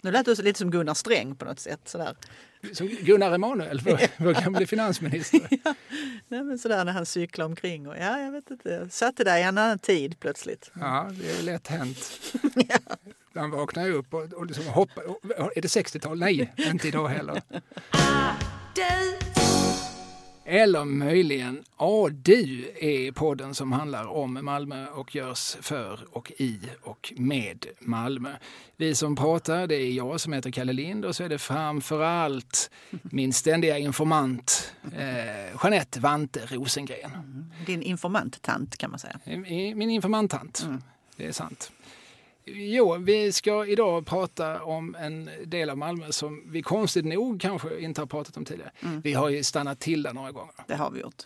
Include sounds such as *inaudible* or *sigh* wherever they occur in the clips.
Nu lät du lite som Gunnar Sträng på något sätt. Sådär. Som Gunnar Emanuel, vår, *laughs* vår gamle finansminister. *laughs* ja, nej, men sådär när han cyklar omkring. Och, ja, jag vet inte, jag satte där i en annan tid plötsligt. Ja, det är lätt hänt. *laughs* ja. Han vaknar ju upp och, och liksom hoppar. Är det 60-tal? Nej, inte idag heller. Eller möjligen Ja du är podden som handlar om Malmö och görs för och i och med Malmö. Vi som pratar det är jag som heter Kalle Lind och så är det framförallt min ständiga informant eh, Jeanette Vante Rosengren. Mm. Din informanttant kan man säga. Min informanttant, mm. det är sant. Jo, vi ska idag prata om en del av Malmö som vi konstigt nog kanske inte har pratat om tidigare. Mm. Vi har ju stannat till där några gånger. Det har vi gjort.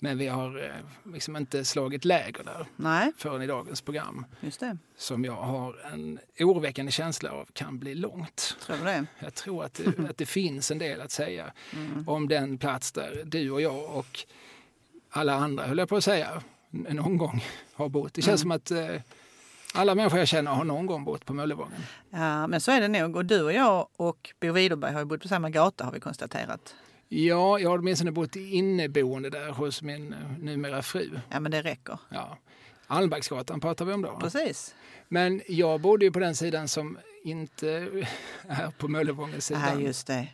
Men vi har eh, liksom inte slagit läger där Nej. förrän i dagens program. Just det. Som jag har en oroväckande känsla av kan bli långt. Tror du det? Jag tror att det, att det finns en del att säga mm. om den plats där du och jag och alla andra, höll jag på att säga, någon gång har bott. Det känns mm. som att eh, alla människor jag känner har någon gång bott på Möllevången. Ja, men så är det nog. Och du och jag och Bo Widerberg har ju bott på samma gata har vi konstaterat. Ja, jag har åtminstone bott inneboende där hos min eh, numera fru. Ja, men det räcker. Ja. Almbergsgatan pratar vi om då. Precis. Men jag bodde ju på den sidan som inte *laughs* är på Möllevångens sida. Ja, just det.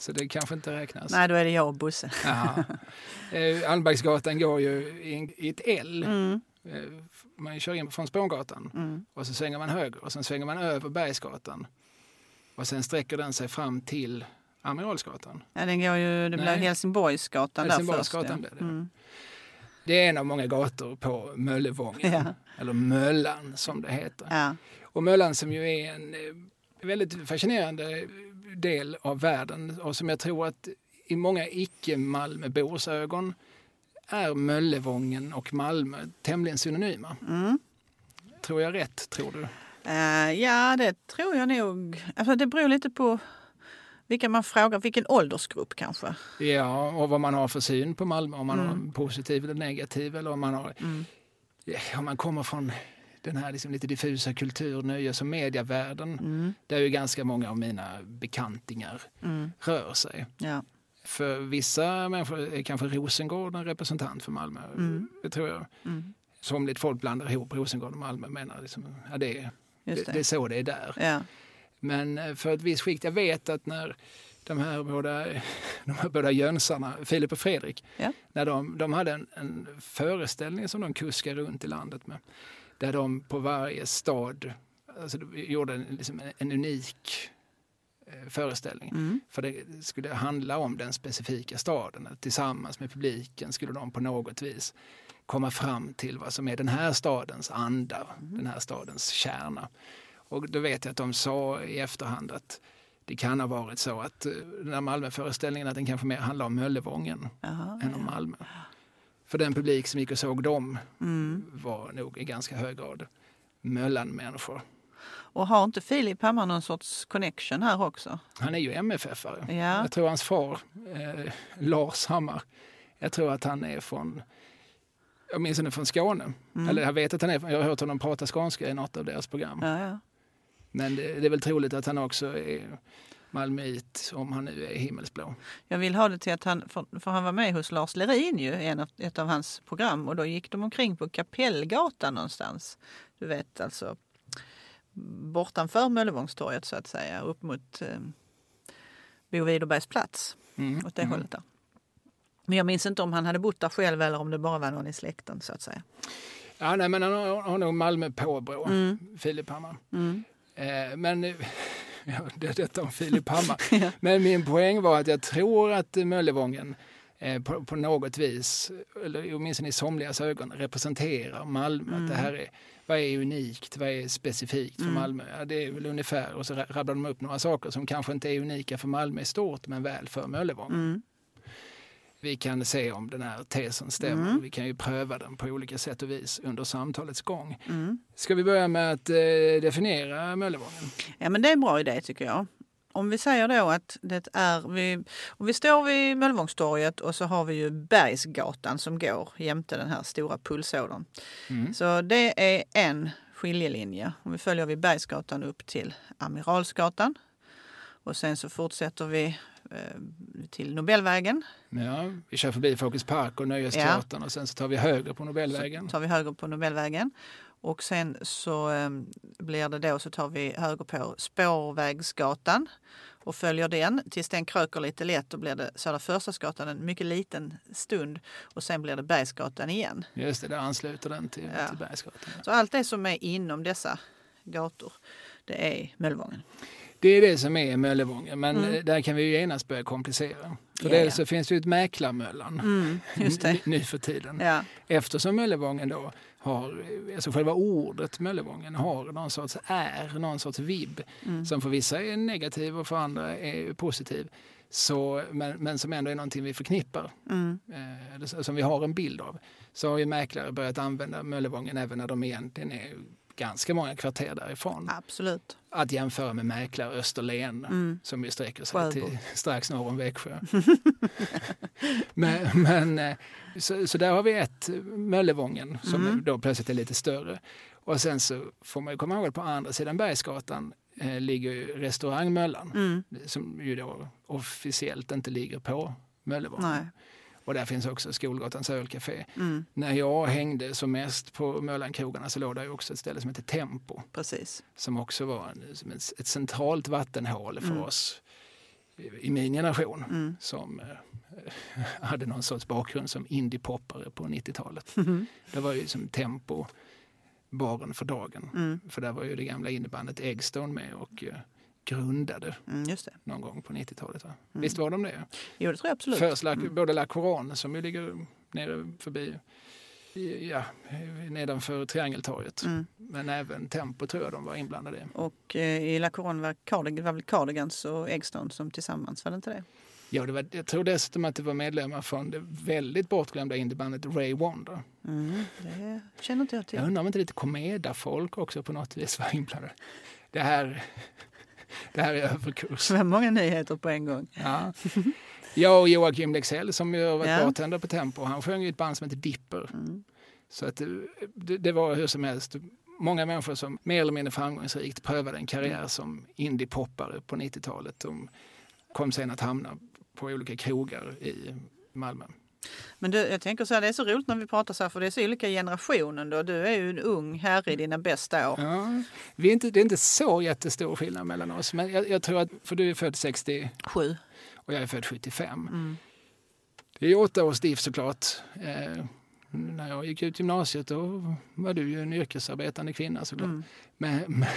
Så det kanske inte räknas. Nej, då är det jag och Bosse. *laughs* Eh, Almbergsgatan går ju i ett L. Mm. Man kör in från Spångatan mm. och så svänger man höger och sen svänger man över Bergsgatan. Och sen sträcker den sig fram till Amiralsgatan. Ja, den går ju, det blir Helsingborgsgatan, Helsingborgsgatan där först. Ja. Det. Mm. det är en av många gator på Möllevången, ja. eller Möllan som det heter. Ja. Och Möllan som ju är en eh, väldigt fascinerande del av världen och som jag tror att i många icke-Malmöbors ögon är Möllevången och Malmö tämligen synonyma. Mm. Tror jag rätt, tror du? Uh, ja, det tror jag nog. Alltså, det beror lite på vilka man frågar, vilken åldersgrupp kanske. Ja, och vad man har för syn på Malmö, om man mm. har positiv eller negativ eller om man har... Mm. Om man kommer från den här liksom lite diffusa kultur, nöjes och medievärlden mm. där ju ganska många av mina bekantingar mm. rör sig. Ja. För vissa människor är kanske Rosengård en representant för Malmö. Mm. Det tror jag. Mm. Somligt folk blandar ihop Rosengård och Malmö och menar liksom, ja, det, är, det. det, är så det är där. Ja. Men eh, för ett visst skikt, jag vet att när de här båda, *laughs* de här båda jönsarna, Filip och Fredrik, ja. när de, de hade en, en föreställning som de kuskade runt i landet med. Där de på varje stad alltså, gjorde en, liksom en unik föreställning. Mm. För det skulle handla om den specifika staden. Tillsammans med publiken skulle de på något vis komma fram till vad som är den här stadens anda, mm. den här stadens kärna. Och då vet jag att de sa i efterhand att det kan ha varit så att eh, den här Malmöföreställningen att den kanske mer handlar om Möllevången Aha, än om Malmö. För den publik som gick och såg dem mm. var nog i ganska hög grad Möllanmänniskor. Och har inte Filip Hammar någon sorts connection här också? Han är ju MFF-are. Ja. Jag tror hans far, eh, Lars Hammar, jag tror att han är från åtminstone från Skåne. Mm. Eller jag vet att han är, jag har hört honom prata skånska i något av deras program. Ja, ja. Men det, det, är väl troligt att han också är malmöit om han nu är himmelsblå. Jag vill ha det till att han, för, för han var med hos Lars Lerin ju, en av, ett av hans program och då gick de omkring på Kapellgatan någonstans. Du vet alltså bortanför Möllevångstorget så att säga, upp mot eh, Bo Widerbergs plats. Mm. Åt det mm. hållet där. Men jag minns inte om han hade bott där själv eller om det bara var någon i släkten så att säga. Ja, nej, men han har, har nog Malmö påbrå, mm. Filip Hammar. Mm. Eh, men *laughs* ja, det, detta om Filip Hammar. *laughs* ja. Men min poäng var att jag tror att Möllevången eh, på, på, något vis, eller åtminstone i somligas ögon, representerar Malmö. Att det mm. här är vad är unikt, vad är specifikt för mm. Malmö? Ja, det är väl ungefär, och så rabblar de upp några saker som kanske inte är unika för Malmö i stort, men väl för Möllevång. Mm. Vi kan se om den här tesen stämmer. Mm. Vi kan ju pröva den på olika sätt och vis under samtalets gång. Mm. Ska vi börja med att eh, definiera Möllevången? Ja, men det är en bra idé tycker jag om vi säger då att det är, vi, om vi står vid Möllevångstorget och så har vi ju Bergsgatan som går jämte den här stora pulsådern. Mm. Så det är en skiljelinje. Om vi följer vi Bergsgatan upp till Amiralsgatan. Och sen så fortsätter vi eh, till Nobelvägen. Ja, vi kör förbi Folkets park och Nöjesteatern ja. och sen så tar vi höger på Nobelvägen. Så tar vi höger på Nobelvägen. Och sen så eh, blir det då så tar vi höger på Spårvägsgatan och följer den tills den kröker lite lätt. Då blir det Södra Förstadsgatan en mycket liten stund och sen blir det Bergsgatan igen. Just det, där ansluter den till, ja. till Bergsgatan. Så allt det som är inom dessa gator, det är Möllevången. Det är det som är Möllevången, men mm. där kan vi ju genast börja komplicera. För ja, dels så finns det ju ett Mäklarmöllan mm, *laughs* nu för tiden. Ja. Eftersom Möllevången då har, alltså själva ordet Möllevången har någon sorts är, någon sorts vibb mm. som för vissa är negativ och för andra är positiv. Så, men, men som ändå är någonting vi förknippar, mm. eh, som vi har en bild av. Så har ju mäklare börjat använda Möllevången även när de egentligen är ganska många kvarter därifrån. Absolut. Att jämföra med mäklare Österlen mm. som ju sträcker sig Sjöbo. till *laughs* strax norr om Växjö. *laughs* men, men eh, så, så, där har vi ett Möllevången som mm. då plötsligt är lite större. Och sen så får man komma ihåg att på andra sidan Bergsgatan eh, ligger restaurang Möllan mm. som ju då officiellt inte ligger på Möllevången. Och där finns också Skolgatans ölcafé. Mm. När jag hängde som mest på Möllandkrogarna så låg där också ett ställe som heter Tempo. Precis. Som också var en, ett centralt vattenhål för mm. oss i min generation mm. som eh, *laughs* hade någon sorts bakgrund som indiepoppare på 90-talet. Mm. Det var ju som Tempo baren för dagen. Mm. För där var ju det gamla innebandet Eggstone med och eh, grundade mm, någon gång på 90-talet. Mm. Visst var de det? Jo, det tror jag absolut. Först mm. både La Couronne som ju ligger nere förbi Ja, nedanför Triangeltorget. Mm. Men även Tempo tror jag de var inblandade i. Och eh, i La Couronne var, Cardig, var väl Cardigans och Eggstone som tillsammans, var det inte det? Ja, det var, jag tror dessutom att det var medlemmar från det väldigt bortglömda indiebandet Ray Wonder. Mm, det känner inte jag till. Jag undrar om inte lite Komeda-folk också på något vis var inblandade. Det här *laughs* det här är överkurs. Vad många nyheter på en gång. Ja. Jag och Joakim Lexell som har varit ja. bartender på Tempo, han sjöng i ett band som heter Dipper. Mm. Så att det, det, var hur som helst många människor som mer eller mindre framgångsrikt prövade en karriär som indiepoppare på 90-talet. De kom sen att hamna på olika krogar i Malmö. Men du, jag tänker så här, det är så roligt när vi pratar så här, för det är så olika generationer. Då. Du är ju en ung herre i dina bästa år. Ja, vi är inte, det är inte så jättestor skillnad mellan oss. Men jag, jag tror att, för du är född 67 och jag är född 75. Mm. Det är åtta års diff såklart. Eh, när jag gick ut gymnasiet då var du ju en yrkesarbetande kvinna såklart. Mm. Men, men,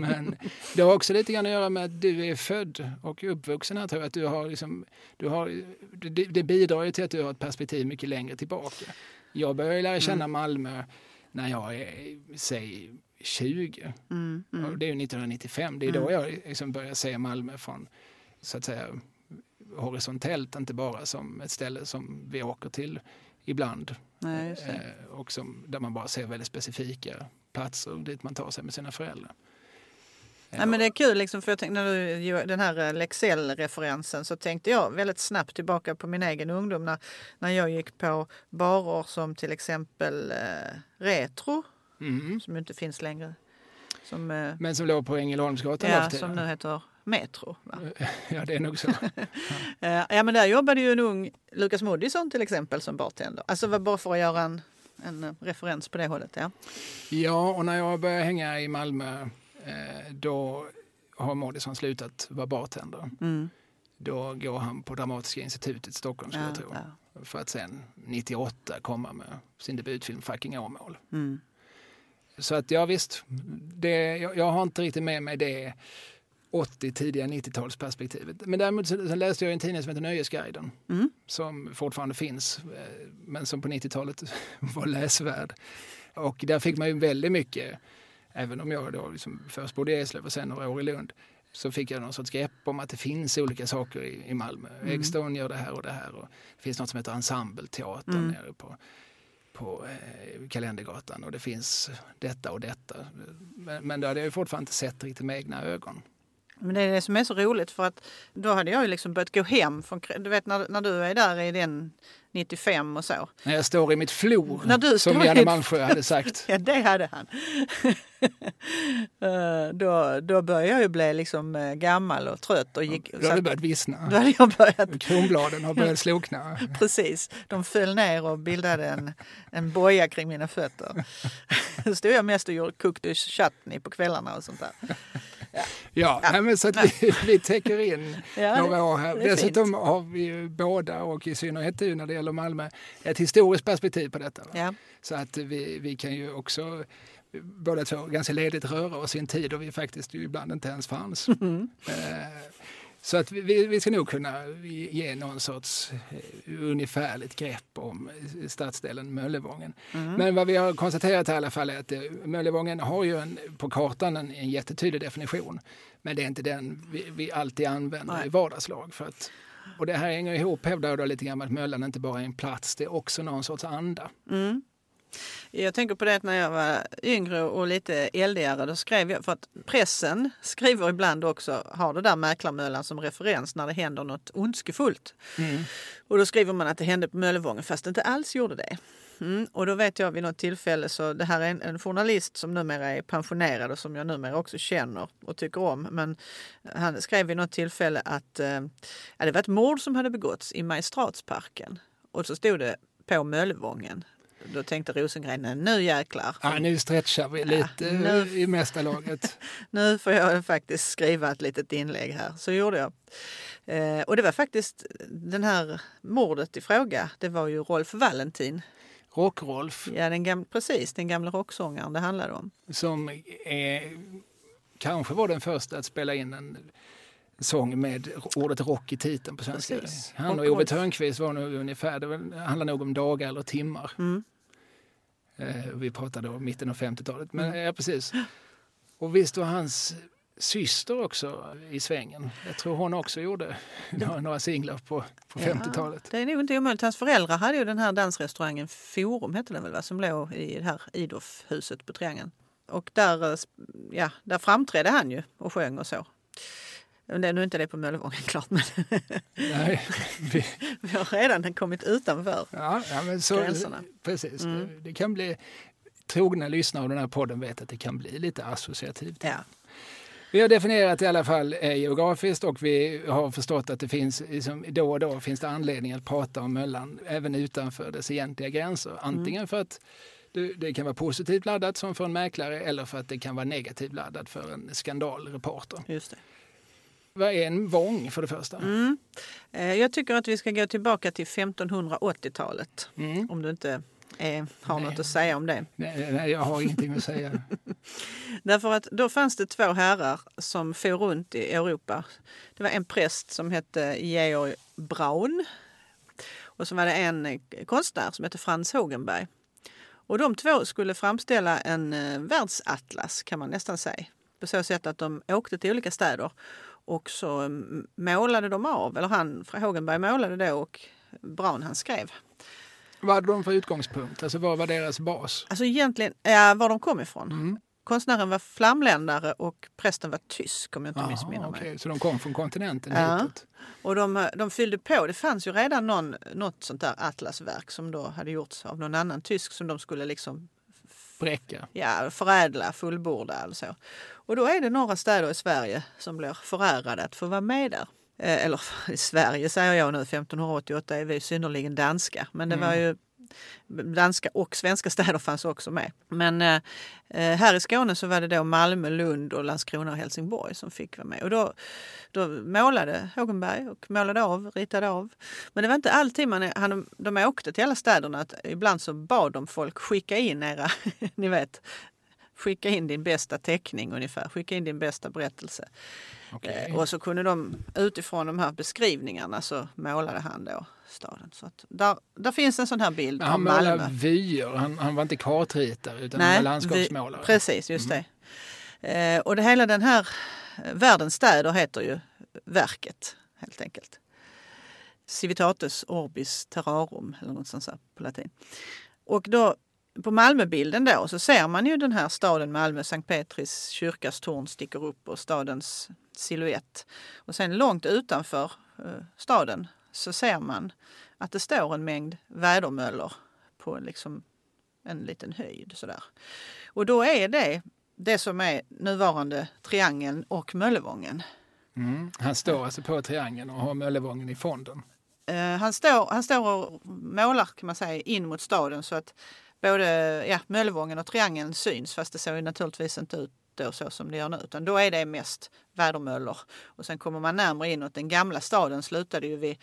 men, det har också lite grann att göra med att du är född och uppvuxen här tror jag. Att du har liksom, du har, det, det bidrar ju till att du har ett perspektiv mycket längre tillbaka. Jag började lära känna mm. Malmö när jag är, säg 20. Mm, mm. Det är ju 1995. Det är då mm. jag liksom börjar se Malmö från, så att säga, horisontellt, inte bara som ett ställe som vi åker till ibland. Nej, eh, och som, där man bara ser väldigt specifika platser dit man tar sig med sina föräldrar. Nej, men det är kul, liksom, för jag tänkte, när du, den här eh, Lexell-referensen så tänkte jag väldigt snabbt tillbaka på min egen ungdom när, när jag gick på barer som till exempel eh, Retro, mm. som inte finns längre. Som, eh, men som låg på Ängelholmsgatan? Ja, som nu heter Metro. Va? *laughs* Ja, det är nog så. *laughs* Ja. ja, men där jobbade ju en ung Lukas Moodysson till exempel som bartender. Alltså bara för att göra en, en eh, referens på det hållet. Ja. ja, och när jag började hänga i Malmö eh, då har Moodysson slutat vara bartender. Mm. Då går han på Dramatiska institutet i Stockholm, skulle ja, jag tro. Ja. För att sen 98 komma med sin debutfilm Fucking Åmål. Mm. Så att ja visst, det, jag, jag, har inte riktigt med mig det 80, tidiga 90-talsperspektivet. Men däremot så, så, läste jag en tidning som heter Nöjesguiden mm. som fortfarande finns eh, men som på 90-talet *laughs* var läsvärd. Och där fick man ju väldigt mycket, även om jag då liksom först bodde i Eslöv och sen några år i Lund, så fick jag någon sorts grepp om att det finns olika saker i, i Malmö. Mm. Eggstone gör det här och det här. Och det finns något som heter Ensembleteatern mm. nere på, på eh, Kalendergatan och det finns detta och detta. Men, men det hade jag fortfarande inte sett riktigt med egna ögon. Men det är det som är så roligt för att då hade jag ju liksom börjat gå hem. Från, du vet när, när du är där i den 95 och så. När jag står i mitt flor, När du som Janne Malmsjö hade sagt. *laughs* Ja, det hade han. *laughs* Eh, då, då började jag ju bli liksom eh, gammal och trött. Och gick, Då har du börjat vissna. *laughs* då hade jag börjat Kronbladen har börjat slokna. Precis, de föll ner och bildade en, en boja kring mina fötter. Då stod jag mest och gjorde cooked chutney på kvällarna och sånt där. Ja, Nej, men så att vi, *laughs* vi täcker in Ja, några år här. Dessutom har vi båda, och i synnerhet du när det gäller Malmö, ett historiskt perspektiv på detta. Ja, Så att vi, vi kan ju också båda två ganska ledigt röra oss i en tid då vi faktiskt ibland inte ens fanns. Mm. Eh, Så att vi- vi, ska nog kunna ge någon sorts eh, ungefärligt grepp om eh, stadsdelen Möllevången. Mm. Men vad vi har konstaterat i alla fall är att eh, Möllevången har ju en, på kartan en, en jättetydlig definition. Men det är inte den vi, vi alltid använder Nej. i vardagslag. För att, och det här hänger ihop, hävdar jag då lite grann med att Möllan inte bara är en plats, det är också någon sorts anda. Mm. Jag tänker på det när jag var yngre och lite eldigare då skrev jag, för att pressen skriver ibland också, har det där Mäklarmöllan som referens när det händer något ondskefullt. Mm. Och då skriver man att det hände på Möllevången fast det inte alls gjorde det. Mm. Och då vet jag vid något tillfälle, så det här är en, en journalist som numera är pensionerad och som jag numera också känner och tycker om. Men han skrev vid något tillfälle att eh, det var ett mord som hade begåtts i Mariestadsparken. Och så stod det på Möllevången. Då tänkte Rosengren, "Nej, nu jäklar. Ja, nu stretchar vi lite nu- i mesta laget. *laughs* Nu får jag faktiskt skriva ett litet inlägg här. Så gjorde jag. Eh, och det var faktiskt den här mordet i fråga. Det var ju Rolf Valentin. Rock-Rolf Ja, den gamla, precis, den gamla rocksångaren det handlade om. som är, kanske var den första att spela in en sång med ordet rock i titeln på svenska. Precis. Han och. Ove Thörnqvist var nog ungefär, det handlar nog om dagar eller timmar. Mm. Eh, vi pratade om mitten av 50-talet. Men Mm. ja, precis. Och visst var hans syster också i svängen. Jag tror hon också gjorde några, några singlar på, på 50-talet. Det är nog inte omöjligt. Hans föräldrar hade ju den här dansrestaurangen Forum, hette den väl, va? som låg i det här Idolf-huset på Triangeln. Och där, eh, ja, där framträdde han ju och sjöng och så. Det är nu inte det på Möllevången klart, men Nej, *laughs* vi, vi har redan kommit utanför. ja, ja, men så, Gränserna. precis. Mm. Det, det kan bli, trogna lyssnare av den här podden vet att det kan bli lite associativt. Ja. Vi har definierat i alla fall eh, geografiskt och vi har förstått att det finns, liksom, då och då finns det anledning att prata om Möllan även utanför dess egentliga gränser. Antingen för att det, det kan vara positivt laddat som för en mäklare eller för att det kan vara negativt laddat för en skandalreporter. Just det. Vad är en vång för det första? Mm. Eh, Jag tycker att vi ska gå tillbaka till 1580-talet. Mm. Om du inte eh, har Nej. något att säga om det. Nej, nej, jag har ingenting att säga. *laughs* Därför att då fanns det två herrar som for runt i Europa. Det var en präst som hette Georg Braun och så var det en eh, konstnär som hette Frans Hogenberg. Och de två skulle framställa en världsatlas kan man nästan säga. På så sätt att de åkte till olika städer och så mm, målade de av, eller han, Hogenberg målade då och Braun han skrev. Vad hade de för utgångspunkt? Alltså vad var deras bas? Alltså egentligen, ja, var de kom ifrån. Mm. Konstnären var flamländare och prästen var tysk om jag inte Aha, missminner mig. okej, Så de kom från kontinenten Ja. hitåt? Och de, de fyllde på. Det fanns ju redan någon, något sånt där atlasverk som då hade gjorts av någon annan tysk som de skulle liksom Bräcka? ja, förädla, fullborda eller så. Och då är det några städer i Sverige som blir förärade att få vara med där. Eh, eller *laughs* i Sverige säger jag nu, 1588 är vi synnerligen danska. Men det var ju danska och svenska städer fanns också med. Men eh, eh, här i Skåne så var det då Malmö, Lund och Landskrona och Helsingborg som fick vara med. Och då, då målade Hågenberg och målade av, ritade av. Men det var inte alltid man, han, de åkte till alla städerna. Att ibland så bad de folk skicka in era, *laughs* ni vet, skicka in din bästa teckning ungefär, skicka in din bästa berättelse. Okej. Eh, Och så kunde de utifrån de här beskrivningarna så målade han då staden. Så att där, där finns en sån här bild Men av han Malmö. vyer, han, han var inte kartritare utan han var landskapsmålare. vi, precis, just det. Eh, och det hela den här eh, Världens städer heter ju verket helt enkelt. Civitates orbis terrarum eller något sånt på latin. Och då på Malmöbilden då så ser man ju den här staden Malmö, Sankt Petris kyrkas torn sticker upp och stadens siluett. Och sen långt utanför eh, staden så ser man att det står en mängd vädermöllor på liksom en liten höjd sådär. Och då är det det som är nuvarande triangeln och Möllevången. Mm. Han står alltså på triangeln och har Möllevången i fonden. Uh, han, står, han står och målar kan man säga in mot staden så att både ja, Möllevången och triangeln syns fast det ser ju naturligtvis inte ut då så som det gör nu utan då är det mest vädermöllor. Och sen kommer man närmare inåt. Den gamla staden slutade ju vid,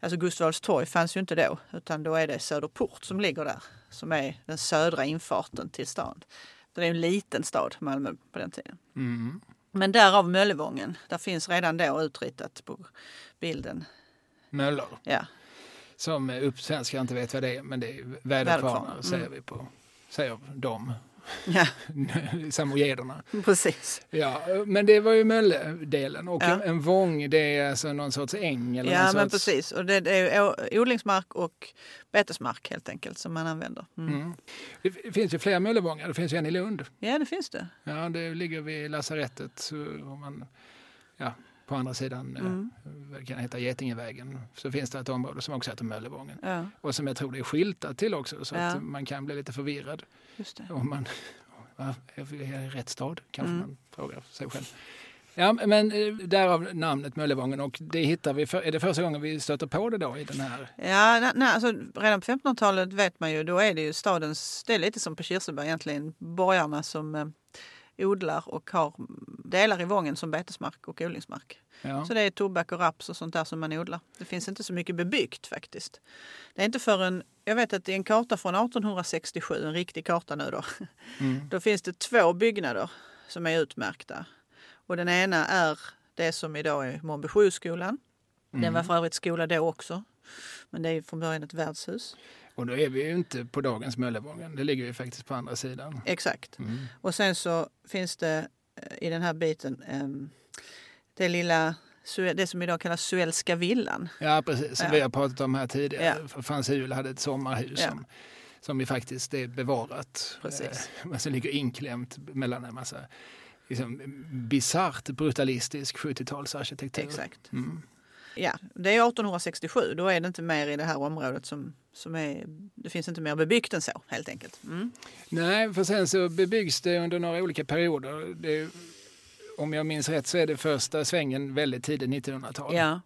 alltså Gustav Adolfs torg fanns ju inte då utan då är det Söderport som ligger där som är den södra infarten till stan. Det är en liten stad, Malmö, på den tiden. Mm. Men därav Möllevången. Där finns redan då utritat på bilden. Möllor? Ja. Som uppsvenskar inte vet vad det är, men det är väderkvarnar, mm. säger vi på, säger de. Ja. *laughs* Samojederna. Precis. Ja, men det var ju Mölledelen och ja. en vång det är alltså någon sorts äng? Eller ja, men sorts... precis. Och det, det är odlingsmark och betesmark helt enkelt som man använder. Mm. Mm. Det finns ju flera Möllevångar, det finns ju en i Lund. Ja, det finns det. Ja, det ligger vid lasarettet. Om man, ja, på andra sidan, eh, mm. kan heta Getingevägen, så finns det ett område som också heter Möllevången. Ja. Och som jag tror det är skyltat till också så ja. att man kan bli lite förvirrad. Just det. Om man, är jag i rätt stad? Kanske mm. man frågar sig själv. Ja, men eh, därav namnet Möllevången och det hittar vi, för, är det första gången vi stöter på det då i den här? Ja, nej, alltså, redan på 1500-talet vet man ju, då är det ju stadens, det är lite som på Kirseberg egentligen, borgarna som eh, odlar och har delar i Vången som betesmark och odlingsmark. Ja. Så det är tobak och raps och sånt där som man odlar. Det finns inte så mycket bebyggt faktiskt. Det är inte förrän, jag vet att i en karta från 1867, en riktig karta nu då, *laughs* mm. då finns det två byggnader som är utmärkta. Och den ena är det som idag är Månbyskolan. Mm. Den var för övrigt skola då också. Men det är från början ett värdshus. Och då är vi ju inte på dagens Möllevången. Det ligger ju faktiskt på andra sidan. Exakt. Mm. Och sen så finns det eh, i den här biten um, det lilla det som idag kallas Suelska villan. Ja precis, ja. vi har pratat om här tidigare. Ja. Frans Hul hade ett sommarhus ja. som, som ju faktiskt är bevarat. Precis. Eh, som *laughs* ligger inklämt mellan en massa liksom, bisarrt brutalistisk 70-talsarkitektur. Exakt. Mm. Ja, det är 1867. Då är det inte mer i det här området som, som är... Det finns inte mer bebyggt än så helt enkelt. Mm. Nej, för sen så bebyggs det under några olika perioder. Det, om jag minns rätt så är det första svängen väldigt tidigt 1900-tal. Ja.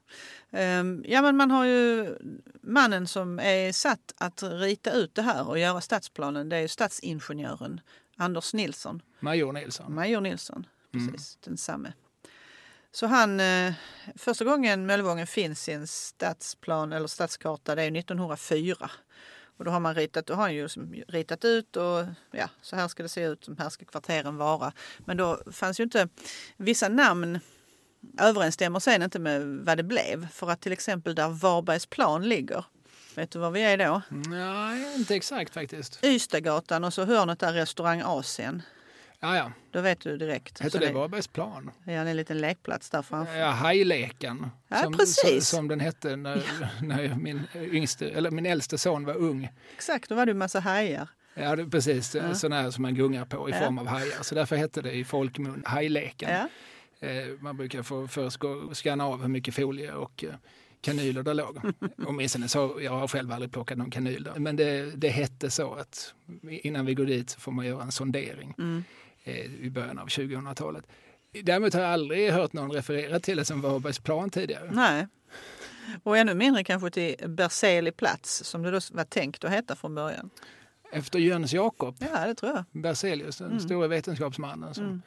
Um, ja, men man har ju mannen som är satt att rita ut det här och göra stadsplanen. Det är stadsingenjören Anders Nilsson. Major Nilsson. Major Nilsson, mm. precis. Mm. Densamme. Så han, eh, första gången Möllevången finns i en stadsplan eller stadskarta det är 1904. Och då har man ritat, då har han ju ritat ut och ja, så här ska det se ut, så här ska kvarteren vara. Men då fanns ju inte, vissa namn överensstämmer sen inte med vad det blev. För att till exempel där Varbergsplan ligger, vet du var vi är då? Nej, inte exakt faktiskt. Ystadgatan och så hörnet där restaurang Asien. Ja, ja. Då vet du direkt. Heter det, det Varbergsplan? Ja, det är en liten lekplats där framför. Ja, Hajleken. Ja, som, precis. Som, som den hette när, ja. *laughs* när min, yngste, eller min äldste son var ung. Exakt, då var det en massa hajar. Ja, det, precis. Ja. Sådana här som man gungar på i ja. form av hajar. Så därför hette det i folkmun Hajleken. Ja. Eh, man brukar få först gå scanna av hur mycket folie och eh, kanyler det låg. *laughs* Åtminstone så, jag har själv aldrig plockat någon kanyl där. Men det, det hette så att innan vi går dit så får man göra en sondering. Mm. Eh, i början av 2000-talet. Däremot har jag aldrig hört någon referera till det som Varbergsplan tidigare. Nej. Och ännu mindre kanske till Berseli plats som det då var tänkt att heta från början. Efter Jöns Jakob. Ja, det tror jag. Berzelius, den mm. stora vetenskapsmannen som mm.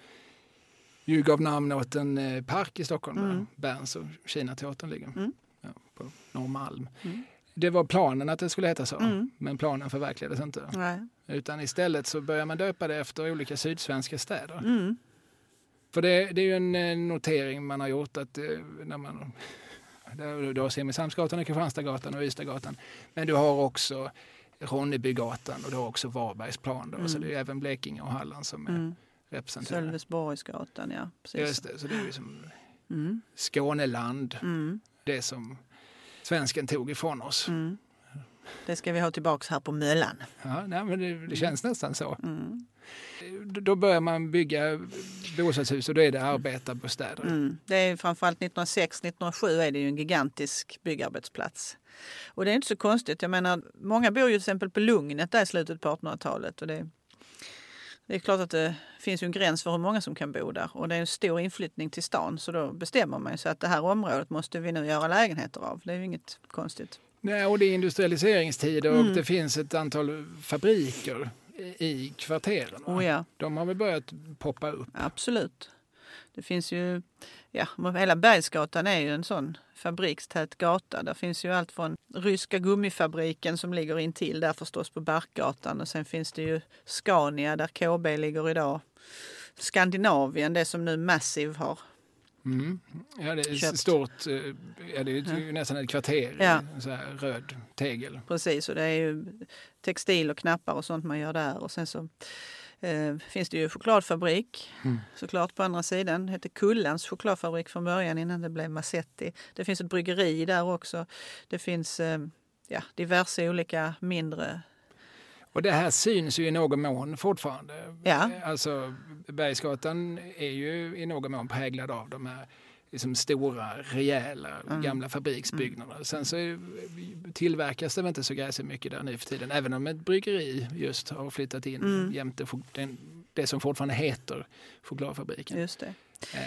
ju gav namn åt en eh, park i Stockholm mm. där Berns och Kinateatern ligger. Mm. Ja, på Norrmalm. Mm. Det var planen att det skulle heta så, mm. men planen förverkligades inte. Nej. Utan istället så börjar man döpa det efter olika sydsvenska städer. Mm. För det, det, är ju en eh, notering man har gjort att eh, när man *laughs* du har Simrishamnsgatan, Kristianstadsgatan och Ystadgatan. Men du har också Ronnebygatan och du har också Varbergsplan. Då, mm. Så det är även Blekinge och Halland som är mm. representerade. Sölvesborgsgatan, ja. Precis. Just det, så det är ju som mm. Skåneland. Mm. Det som svensken tog ifrån oss. Mm. Det ska vi ha tillbaks här på Möllan. Ja, nej, men det, det känns nästan så. Mm. Då- börjar man bygga bostadshus och då är det arbetarbostäder. Mm. Det är framförallt 1906-1907 är det ju en gigantisk byggarbetsplats. Och det är inte så konstigt. Jag menar, många bor ju till exempel på Lugnet där i slutet på 1800-talet. Och det, det är klart att det finns ju en gräns för hur många som kan bo där. Och det är en stor inflyttning till stan. Så då bestämmer man sig att det här området måste vi nu göra lägenheter av. Det är ju inget konstigt. Nej, och det är industrialiseringstider och Mm. det finns ett antal fabriker i- kvarteren. va? Oh ja, De har väl börjat poppa upp. absolut. Det finns ju, ja, hela Bergsgatan är ju en sån fabrikstät gata. Där finns ju allt från ryska gummifabriken som ligger intill där förstås på Barkgatan och sen finns det ju Scania där KB ligger idag. Skandinavien, det som nu Massive har. Mm. Ja, det är Köpt. stort, eh, ja, det är ju nästan ett kvarter, Ja. så här röd tegel. Precis, och det är ju textil och knappar och sånt man gör där. Och sen så eh, finns det ju chokladfabrik Mm. såklart på andra sidan. Det hette Kullans chokladfabrik från början innan det blev Massetti. Det finns ett bryggeri där också. Det finns eh, ja, diverse olika mindre... Och det här syns ju i någon mån fortfarande. Ja. Alltså, Bergsgatan är ju i någon mån präglad av de här liksom stora, rejäla, Mm. gamla fabriksbyggnaderna. Sen så tillverkas det väl inte så gräsligt mycket där nu för tiden. Även om ett bryggeri just har flyttat in Mm. jämte den, det som fortfarande heter chokladfabriken. Just det. Eh,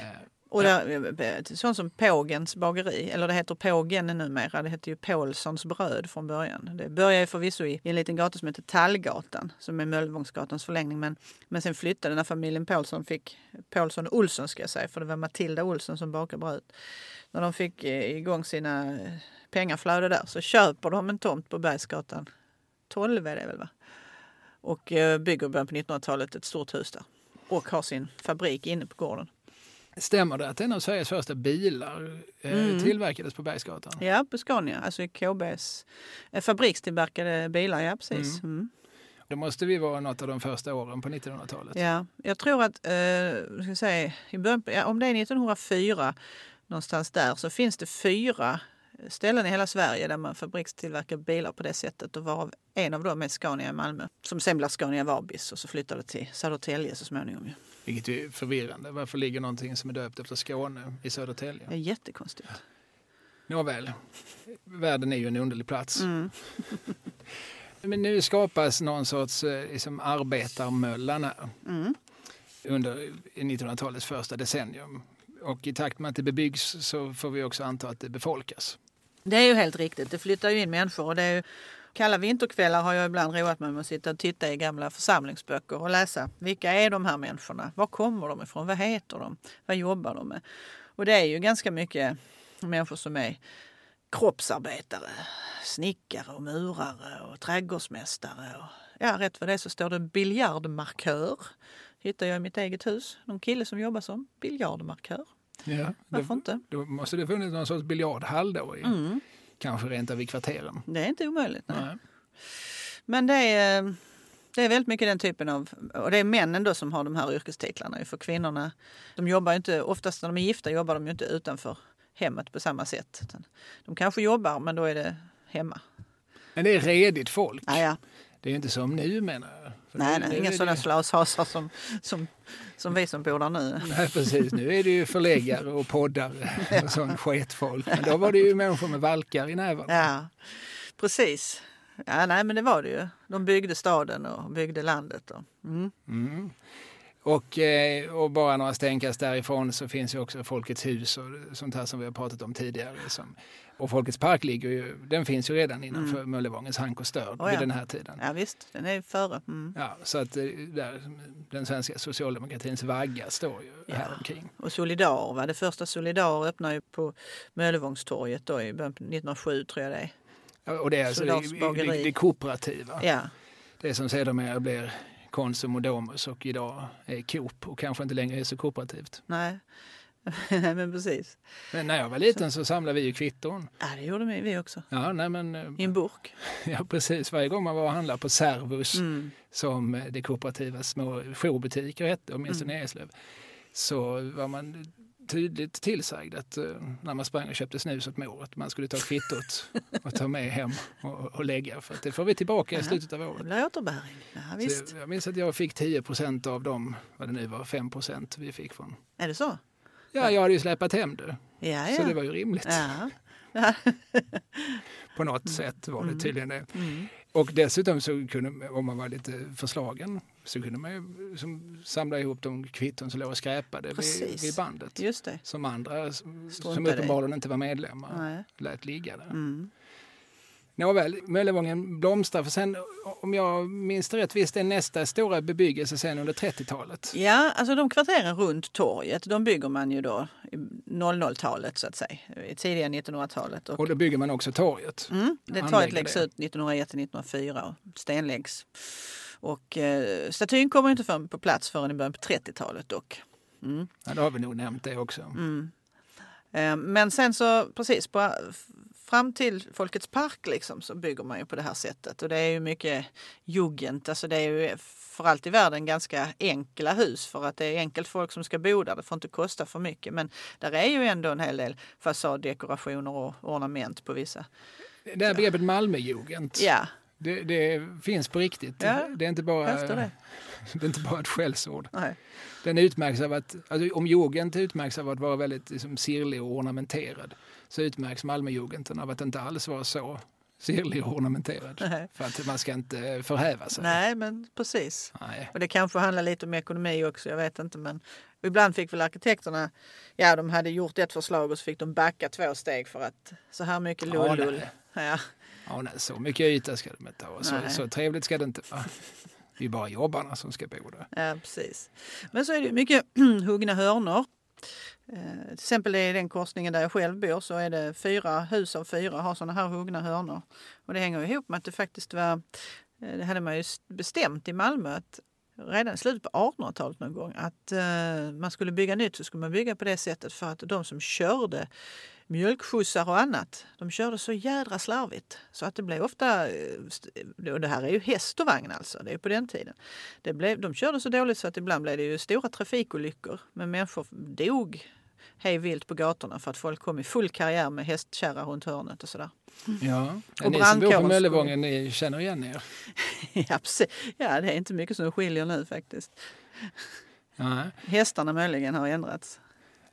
Och där, eh, sånt som Pågens bageri, eller det heter Pågen numera, det hette ju Paulssons bröd från början. Det började förvisso i en liten gata som heter Tallgatan, som är Möllevångsgatans förlängning. Men, men sen flyttade när familjen Paulsson fick, Paulsson Olsson ska jag säga, för det var Matilda Olsson som bakade bröd. När de fick eh, igång sina eh, pengaflöde där så köper de en tomt på Bergsgatan 12 är det väl va? Och eh, bygger början på 1900-talet ett stort hus där. Och har sin fabrik inne på gården. Stämmer det att en av Sveriges första bilar eh, Mm. tillverkades på Bergsgatan? Ja, på Scania, alltså i KBs eh, fabrikstillverkade bilar. Ja, precis. Mm. Då måste vi vara något av de första åren på 1900-talet. Ja, jag tror att, eh, jag ska säga, i början, ja, om det är 1904 någonstans där så finns det fyra ställen i hela Sverige där man fabrikstillverkar bilar på det sättet och varav en av dem är Scania i Malmö. Som sen blev Scania Vabis och så flyttade till Södertälje så småningom. ju. Vilket är förvirrande. Varför ligger någonting som är döpt efter Skåne i Södertälje? Det är jättekonstigt. Nåväl, världen är ju en underlig plats. Mm. *laughs* Men nu skapas någon sorts eh, liksom arbetarmöllan här Mm. under 1900-talets första decennium. Och i takt med att det bebyggs så får vi också anta att det befolkas. Det är ju helt riktigt. Det flyttar ju in människor. Och det är ju, kalla vinterkvällar har jag ibland roat mig med att sitta och titta i gamla församlingsböcker och läsa. Vilka är de här människorna? Var kommer de ifrån? Vad heter de? Vad jobbar de med? Och det är ju ganska mycket människor som är kroppsarbetare, snickare och murare och trädgårdsmästare. Och, ja, rätt vad det är så står det biljardmarkör. Hittar jag i mitt eget hus. Någon kille som jobbar som biljardmarkör. Ja, Varför då, inte? då måste det funnits någon sorts biljardhall då, i, Mm. kanske rent av i kvarteren. Det är inte omöjligt. Nej. Nej. Men det är, det är väldigt mycket den typen av... Och det är männen då som har de här yrkestitlarna. För kvinnorna, de jobbar inte, oftast när de är gifta jobbar de ju inte utanför hemmet på samma sätt. De kanske jobbar men då är det hemma. Men det är redigt folk. Ah, ja. Det är inte som nu menar jag. Nej, nej, inga sådana det- slashasar som, som, som vi som bor där nu. Nej, precis. Nu är det ju förläggare och poddare och sån sketfolk. Men då var det ju människor med valkar i nävarna. Ja, precis. Ja, nej, men det var det ju. De byggde staden och byggde landet. Och, mm. Mm. Och, eh, och bara några stenkast därifrån så finns ju också Folkets hus och sånt här som vi har pratat om tidigare. Som, och Folkets park ligger ju, den finns ju redan innanför Möllevångens hank och störd Mm. Oh, ja. vid den här tiden. Ja visst, den är före. Mm. Ja, så att eh, där, den svenska socialdemokratins vagga står ju Ja. här omkring. Och Solidar, va? det första Solidar öppnade ju på Möllevångstorget då i början på 1907 tror jag det är. Ja, Och det är alltså det, det, det kooperativa. Ja, Det som sedermera blir Konsum och Domus och idag är Coop och kanske inte längre är så kooperativt. nej. Nej *laughs* men precis. Men när jag var liten så samlade vi ju kvitton. Ja, det gjorde vi också. Ja, nej men, eh, I en burk. *laughs* ja, precis. Varje gång man var och handlade på Servus, Mm. som eh, det kooperativa små jourbutiker hette, åtminstone Mm. i Eslöv, så var man tydligt tillsagd att uh, när man sprang och köpte snus åt mor att man skulle ta kvittot *laughs* och ta med hem och, och lägga för att det får vi tillbaka i slutet av året. Det blir återbäring. Ja, visst. jag minns att jag fick 10 procent av dem, vad det nu var, 5 procent vi fick från. Är det så? Ja, jag hade ju släpat hem det. Ja, ja. Så det var ju rimligt. Ja. *laughs* På något sätt var det Mm. tydligen det. Mm. Och dessutom så kunde, om man var lite förslagen, så kunde man ju som, samla ihop de kvitton som låg och skräpade vid, vid bandet. Just det. Som andra som Struntade i. uppenbarligen inte var medlemmar Nej. lät ligga där. Mm. Nåväl, Möllevången blomstrar. För sen, om jag minns det rätt, visst är nästa stora bebyggelse sen under 30-talet? Ja, alltså de kvarteren runt torget, de bygger man ju då i 00-talet så att säga, i tidiga 1900-talet. Och, Och då bygger man också torget. mm, det torget läggs det. ut 1901-1904 och stenläggs. Och eh, statyn kommer inte för, på plats förrän i början på 30-talet dock. Mm. Ja, då har vi nog nämnt det också. Mm. Eh, Men sen så precis på, fram till Folkets park liksom, så bygger man ju på det här sättet. Och det är ju mycket jugend, alltså det är ju för allt i världen ganska enkla hus för att det är enkelt folk som ska bo där. Det får inte kosta för mycket. Men där är ju ändå en hel del fasaddekorationer och ornament på vissa. Det här begreppet Malmöjugend, Ja, det, det finns på riktigt. Ja, det, är inte bara, det. *laughs* det är inte bara ett skällsord. Nej. Den utmärks av att, alltså, om jugend utmärks av att vara väldigt liksom, sirlig och ornamenterad så utmärks Malmöjugenden av att inte alls vara så sirlig och ornamenterad. Nej. För att man ska inte förhäva sig. Nej, men precis. Nej. Och det kanske handlar lite om ekonomi också, jag vet inte. Men ibland fick väl arkitekterna, ja de hade gjort ett förslag och så fick de backa två steg för att så här mycket Ja, nej. Ja, Ja, nej, så mycket yta ska de inte ha. Så, så trevligt ska det inte vara. Det är ju bara jobbarna som ska bo där. ja, precis. Men så är det mycket *clears throat* huggna hörnor. Eh, till exempel i den korsningen där jag själv bor så är det fyra hus av fyra har sådana här huggna hörnor. Och det hänger ihop med att det faktiskt var, eh, det hade man ju bestämt i Malmö att redan i slutet på 1800-talet någon gång att eh, man skulle bygga nytt så skulle man bygga på det sättet för att de som körde mjölkskjutsar och annat, de körde så jädra slarvigt så att det blev ofta, eh, och det här är ju häst och vagn alltså, det är på den tiden. Det blev, de körde så dåligt så att ibland blev det ju stora trafikolyckor men människor dog hej vilt på gatorna för att folk kom i full karriär med hästkärra runt hörnet och sådär. Ja. Och ni som bor på Möllevången, ni känner igen er? *laughs* ja, precis. ja, det är inte mycket som skiljer nu faktiskt. Nej. Hästarna möjligen har ändrats.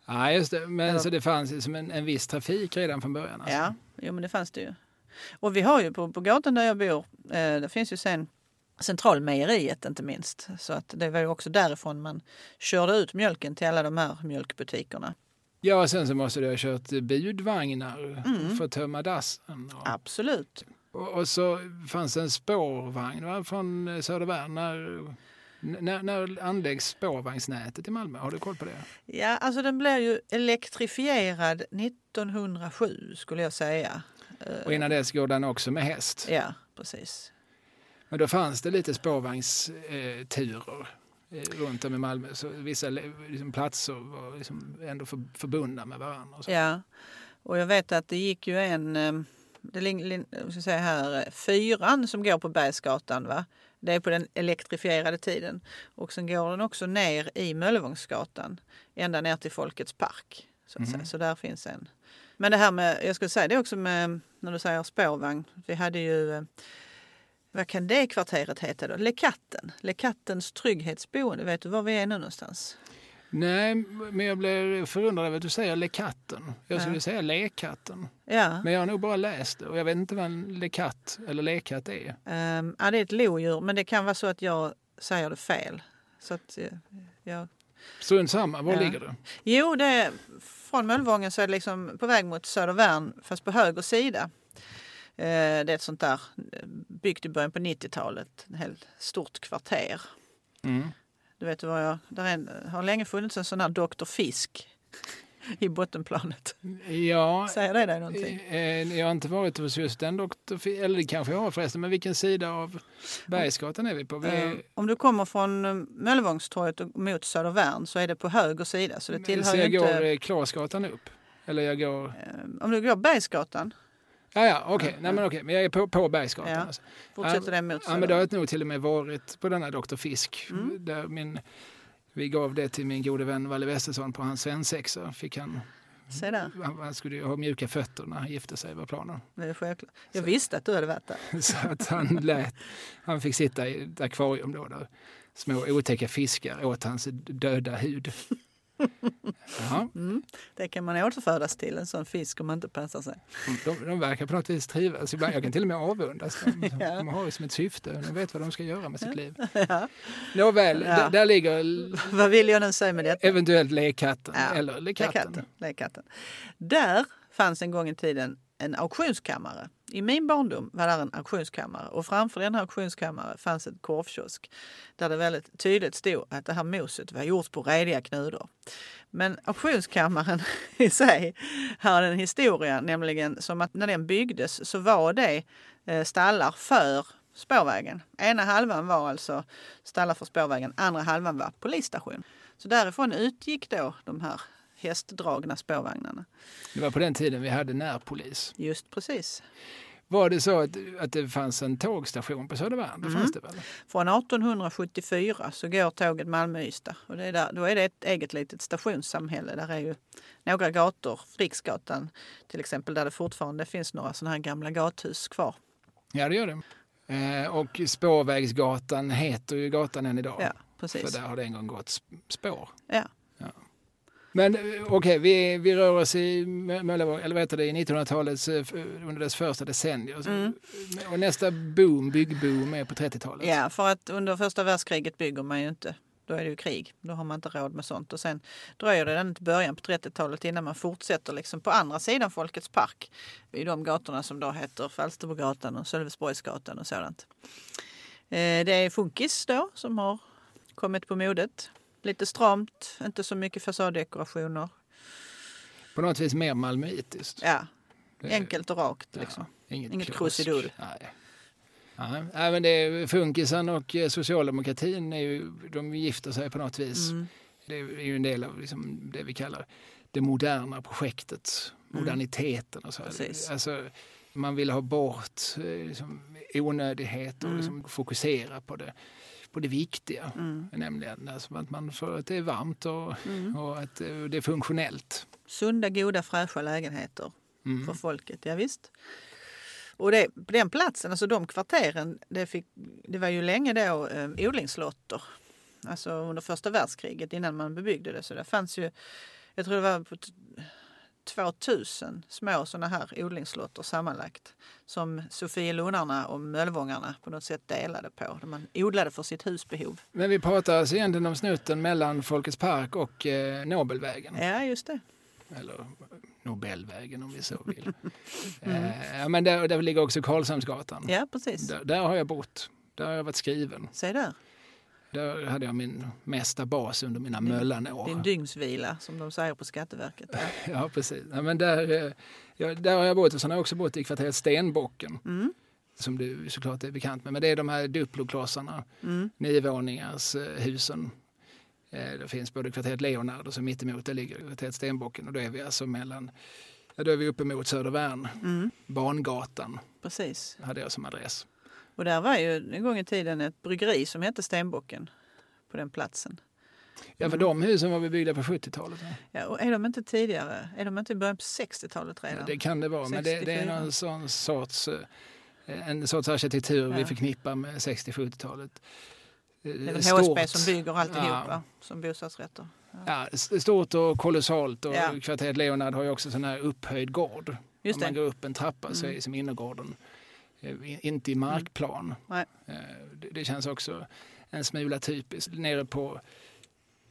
Ja, just det. Men Eller- så det fanns liksom en, en viss trafik redan från början? Alltså. Ja, jo, men det fanns det ju. Och vi har ju på, på gatan där jag bor, eh, det finns ju sen Centralmejeriet inte minst. Så att det var ju också därifrån man körde ut mjölken till alla de här mjölkbutikerna. Ja, sen så måste du ha kört budvagnar Mm. för att tömma dassen. Och, Absolut. och, och så fanns det en spårvagn va, från Södervärn. När, när, när anläggs spårvagnsnätet i Malmö? Har du koll på det? Ja, alltså den blev ju elektrifierad 1907 skulle jag säga. Och innan dess går den också med häst. Ja, precis. Men då fanns det lite spårvagnsturer eh, runt om i Malmö. Så vissa liksom, platser var liksom ändå för, förbundna med varandra. Och. Ja, och jag vet att det gick ju en, eh, det ling- ska säga här, fyran som går på Bergsgatan va? Det är på den elektrifierade tiden. Och sen går den också ner i Möllevångsgatan ända ner till Folkets park. Så, att säga. så där finns en. Men det här med, jag skulle säga det också med, när du säger spårvagn. Vi hade ju, eh, vad kan det kvarteret heta då? Lekatten. Lekattens trygghetsboende. Vet du var vi är nu någonstans? Nej, men jag blir förundrad över att du säger lekatten. Jag skulle Ja. säga lekkatten. Ja, Men jag har nog bara läst det och jag vet inte vad en lekatt eller lekkatt är. Um, ja, det är ett lodjur, men det kan vara så att jag säger det fel. Så att, eh, jag... Strunt samma, var Ja. ligger det? Jo, det är, från Möllevången så är det liksom på väg mot Södervärn, fast på höger sida. Eh, det är ett sånt där eh, byggt i början på 90-talet, ett helt stort kvarter. Mm. Du vet vad jag, där är har länge funnits en sån här Dr. Fisk i bottenplanet. Ja, Säger det dig någonting? eh, jag har inte varit hos just den doktor, eller det kanske jag har förresten, men vilken sida av Bergsgatan är vi på? Vi, Eh, Om du kommer från eh, Möllevångstorget mot Södervärn så är det på höger sida. Så det tillhör så jag inte... går eh, Klasgatan upp? Eller jag går... Eh, Om du går Bergsgatan, Ja, ja, okej. Nej, men okej. Men jag är på, på Bergsgatan. Ja. Alltså. fortsätter det mot Ja, men då har nog till och med varit på denna Dr. Fisk. Mm. Där min Vi gav det till min gode vän Valle Westesson på hans svensexa. Fick han, Se där. han, han skulle ju ha mjuka fötter när han gifte sig var planen. Det är självklart. Jag visste att du hade varit där. *laughs* Så att han, lät, han fick sitta i ett akvarium då där små otäcka fiskar åt hans döda hud. Mm. Det kan man återföras till, en sån fisk om man inte passar sig. de, de verkar på något vis trivas. Ibland, jag kan till och med avundas dem. De, *laughs* Ja. de har det som ett syfte. De vet vad de ska göra med sitt liv. *laughs* Ja. Nåväl, Ja. där, ligger Vad vill jag nu säga med detta? eventuellt lekkatten. Ja, Eller lekkatten. Lekkatten. Lekkatten. Där fanns en gång i tiden en auktionskammare. I min barndom var där en auktionskammare och framför den här auktionskammaren fanns ett korvkiosk där det väldigt tydligt stod att det här moset var gjort på rediga knudor. Men auktionskammaren *laughs* i sig har en historia, nämligen som att när den byggdes så var det eh, stallar för spårvägen. Ena halvan var alltså stallar för spårvägen, andra halvan var polisstation. Så därifrån utgick då de här hästdragna spårvagnarna. Det var på den tiden vi hade närpolis. Just precis. Var det så att, att det fanns en tågstation på Södervärn? Det fanns det väl? Från 1874 så går tåget Malmö-Ystad och det är där, då är det ett eget litet stationssamhälle. Där är ju några gator, Riksgatan till exempel, där det fortfarande finns några sådana här gamla gathus kvar. Ja, det gör det. Eh, och Spårvägsgatan heter ju gatan än idag. Ja, För precis. där har det en gång gått sp- spår. Ja. Men eh, okej, vi, vi rör oss i eller vad heter det, i 1900-talets, eh, under dess första decennier. Mm. Och nästa boom, byggboom, är på 30-talet. Ja, för att under första världskriget bygger man ju inte. Då är det ju krig. Då har man inte råd med sånt. Och sen dröjer det ända till början på 30-talet innan man fortsätter liksom på andra sidan Folkets park. I de gatorna som då heter Falsterbogatan och Sölvesborgsgatan och sådant. Eh, Det är Funkis då som har kommit på modet. Lite stramt, inte så mycket fasaddekorationer. På något vis mer malmöitiskt. Ja, enkelt och rakt liksom. Ja, inget Inget krusidull. Nej. Men det är, funkisen och eh, socialdemokratin är ju, de gifter sig på något vis. Mm. Det är ju en del av liksom det vi kallar det moderna projektet, moderniteten och så. Mm. Precis. Alltså, man vill ha bort eh, liksom, onödighet och Mm. liksom fokusera på det, på det viktiga. Mm. Nämligen alltså, att, man får, att det är varmt och, Mm. och att eh, det är funktionellt. Sunda, goda, fräscha lägenheter. Mm. för folket. Ja, visst. Och det, på den platsen, alltså de kvarteren, det, fick, det var ju länge då eh, odlingslotter. Alltså under första världskriget innan man bebyggde det. Så det fanns ju, jag tror det var på 2000 små sådana här odlingslotter sammanlagt. Som Sofielundarna och Möllevångarna på något sätt delade på. Där man odlade för sitt husbehov. Men vi pratar alltså egentligen om snutten mellan Folkets park och eh, Nobelvägen. Ja, just det. Eller Nobelvägen om vi så vill. *laughs* Mm. eh, men där, där ligger också Karlshamnsgatan. Ja, precis. Där, där har jag bott. Där har jag varit skriven. Se där. Där hade jag min mesta bas under mina Möllanår. Din dygnsvila som de säger på Skatteverket. Ja. *laughs* Ja, precis. Ja, men där, eh, ja, där har jag bott och sen har jag också bott i kvarteret Stenbocken. Mm. Som du såklart är bekant med. Men det är de här Duploklossarna, Mm. niovåningars eh, husen. Eh, det finns både kvarteret Leonard och så mittemot det ligger kvarteret Stenbocken. Och då är vi alltså mellan, ja, då är vi uppe mot Södervärn. Mm. Bangatan Precis. hade jag som adress. Och där var ju en gång i tiden ett bryggeri som hette Stenbocken på den platsen. Ja, för Mm. de husen var vi byggda på 70-talet. va? Ja, och är de inte tidigare? Är de inte i början på 60-talet Ja, redan? det kan det vara, men det, det är 64. någon sån sorts, eh, en sorts arkitektur vi Ja. förknippar med 60-70-talet. det är väl HSB som bygger alltihop, Ja. som bostadsrätter. Ja, s- stort och kolossalt och Ja. kvarteret Leonard har ju också sån här upphöjd gård. Just Om man det. går upp en trappa så är Mm. det som innergården eh, in- inte i markplan. Nej. Eh, Det, det känns också en smula typiskt. Nere på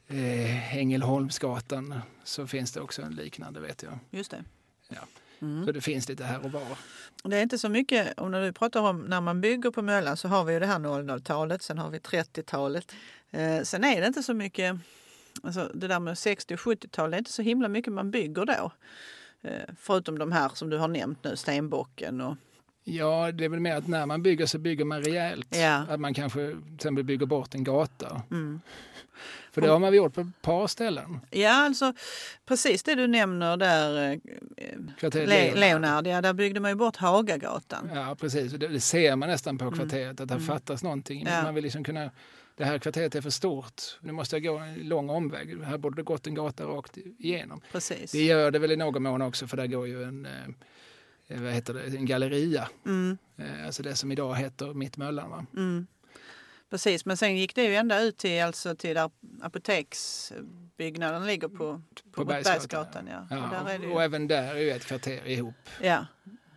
eh, Ängelholmsgatan så finns det också en liknande vet jag. Just det. Ja. Mm. Så det finns lite här och var. Det är inte så mycket, om när du pratar om när man bygger på Möllan så har vi ju det här 00-talet, sen har vi 30-talet. Eh, sen är det inte så mycket, alltså det där med 60 och 70-tal, det är inte så himla mycket man bygger då. Eh, förutom de här som du har nämnt nu, Stenbocken och Ja, det är väl mer att när man bygger så bygger man rejält. Ja. Att man kanske till exempel bygger bort en gata. mm. För det har man gjort på ett par ställen. Ja, alltså precis det du nämner där, eh, Kvarteret Le- Leonard. Ja där byggde man ju bort Hagagatan. Ja, precis. Det, det ser man nästan på kvarteret, att det Mm. fattas någonting. Ja. Man vill liksom kunna det här kvarteret är för stort, nu måste jag gå en lång omväg, här borde det gått en gata rakt igenom. Precis. Det gör det väl i någon mån också för där går ju en, eh, vad heter det, en galleria. Mm, Eh, alltså det som idag heter Mittmöllan. Mm. Precis, men sen gick det ju ända ut till, alltså till där apoteksbyggnaden ligger på, på, Bergsgatan, Bergsgatan. Ja. Ja, Och det och ju, även där är ju ett kvarter ihop ja,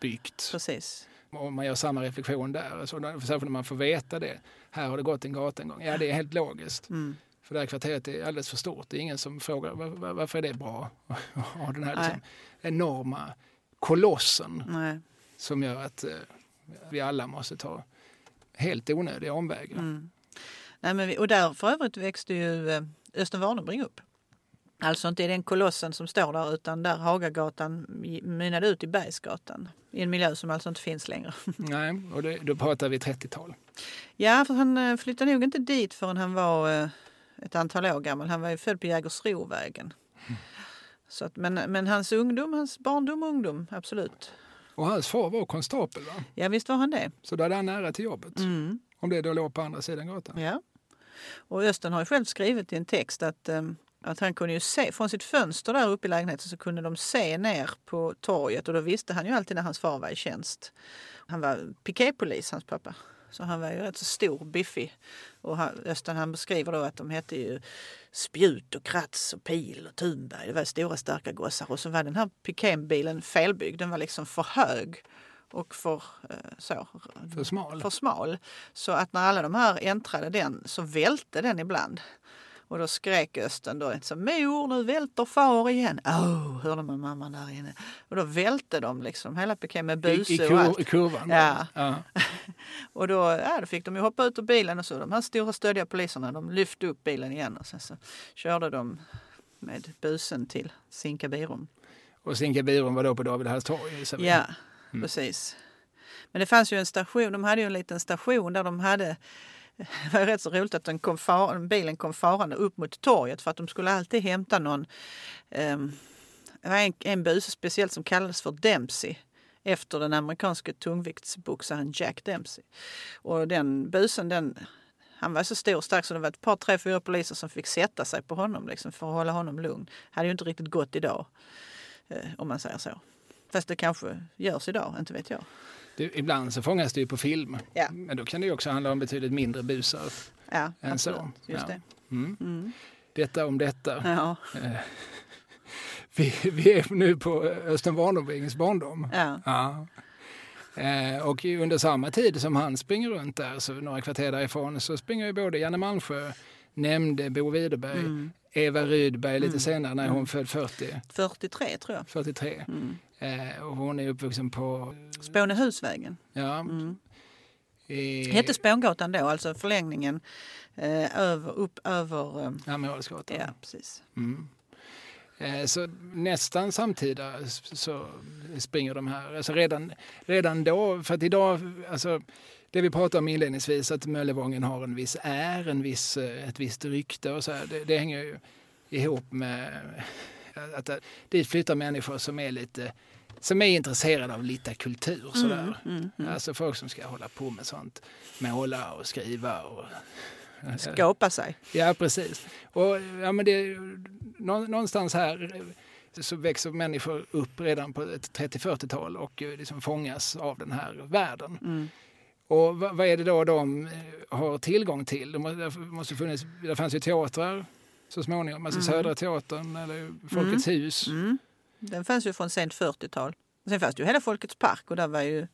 byggt. precis. Och man gör samma reflektion där, så särskilt när man får veta det. Här har det gått en gata en gång. Ja, det är helt logiskt. Mm. För det här kvarteret är alldeles för stort. Det är ingen som frågar var, var, varför är det bra *laughs* att ha den här liksom, enorma kolossen Nej. som gör att eh, vi alla måste ta helt onödiga omvägar. Mm. Nej, men vi, och där för övrigt växte ju eh, Östen Warnerbring upp. Alltså inte i den kolossen som står där utan där Hagagatan mynnade ut i Bergsgatan. I en miljö som alltså inte finns längre. *laughs* Nej, och det, då pratar vi 30-tal. Ja, för han eh, flyttade nog inte dit förrän han var eh, ett antal år gammal. Han var ju född på Jägersrovägen. Så att, men, men hans ungdom, hans barndom och ungdom, absolut. Och hans far var konstapel, va? Ja, visst var han det. så då hade han nära till jobbet. Mm. Om det då låg på andra sidan gatan. Ja. Och Östen har ju själv skrivit i en text att, eh, att han kunde ju se, från sitt fönster där uppe i lägenheten så kunde de se ner på torget och då visste han ju alltid när hans far var i tjänst. Han var piketpolis, hans pappa. Så han var ju rätt så stor, biffig. Och han, Östen han beskriver då att de hette ju Spjut och Krats och Pil och Thunberg. Det var stora starka gossar. Och så var den här piketbilen felbyggd. Den var liksom för hög och för eh, så, För smal. för smal. Så att när alla de här äntrade den så välte den ibland. Och då skrek Östen då så mor nu välter far igen. Åh, hörde man mamman där inne. Och då välte de liksom hela piké med buse i, och kur, allt. I kurvan. Ja. ja. *laughs* Och då, ja, då fick de ju hoppa ut ur bilen och så de här stora stödiga poliserna de lyfte upp bilen igen och sen så körde de med busen till Sinkabirum. Och Sinkabirum var då på David Halls torg. Ja, precis. Men det fanns ju en station, de hade ju en liten station där de hade det var rätt så roligt att den kom far, bilen kom farande upp mot torget för att de skulle alltid hämta någon, um, det var en, en buse speciellt som kallades för Dempsey efter den amerikanske tungviktsboxaren Jack Dempsey. Och den busen den, han var så stor och stark så det var ett par, tre, fyra poliser som fick sätta sig på honom liksom, för att hålla honom lugn. hade ju inte riktigt gått idag, eh, om man säger så. Fast det kanske görs idag, inte vet jag. Det, ibland så fångas det ju på film. Ja. Men då kan det ju också handla om betydligt mindre busar. Ja, Än så. absolut. Just Ja. det. Mm. Mm. Detta om detta. Ja, Eh, *laughs* vi, vi är nu på Östen Warnerbrings barndom. Ja. Eh, och under samma tid som han springer runt där, så några kvarter därifrån, så springer ju både Janne Malmsjö, nämnde Bo Widerberg, Mm. Eva Rydberg lite Mm. senare när hon född 40, 43 tror jag. 43. Mm. Eh, och hon är uppvuxen på, Spånehusvägen. ja, Mm. i Hette Spångatan då, alltså förlängningen eh, över, upp över... Eh, Amiralsgatan. ja, precis. Mm. Eh, Så nästan samtida så springer de här. Alltså redan, redan då, för att idag, alltså det vi pratade om inledningsvis, att Möllevången har en viss är, en viss, eh, ett visst rykte och så här, det, det hänger ju ihop med att det, dit flyttar människor som är lite som är intresserade av lite kultur. Sådär. Mm, mm, mm. Alltså folk som ska hålla på med sånt. Måla och skriva. Och, Skapa sig. Ja, precis. Och ja, men det, nå- någonstans här eh, så växer människor upp redan på ett 30-40-tal och eh, liksom fångas av den här världen. Mm. Och vad, är det då de eh, har tillgång till? Det måste funnits, det fanns ju teatrar så småningom, alltså Mm. Södra Teatern eller Folkets hus. Mm. Den fanns ju från sent 40-tal. Och sen fanns det ju hela Folkets park och där var ju,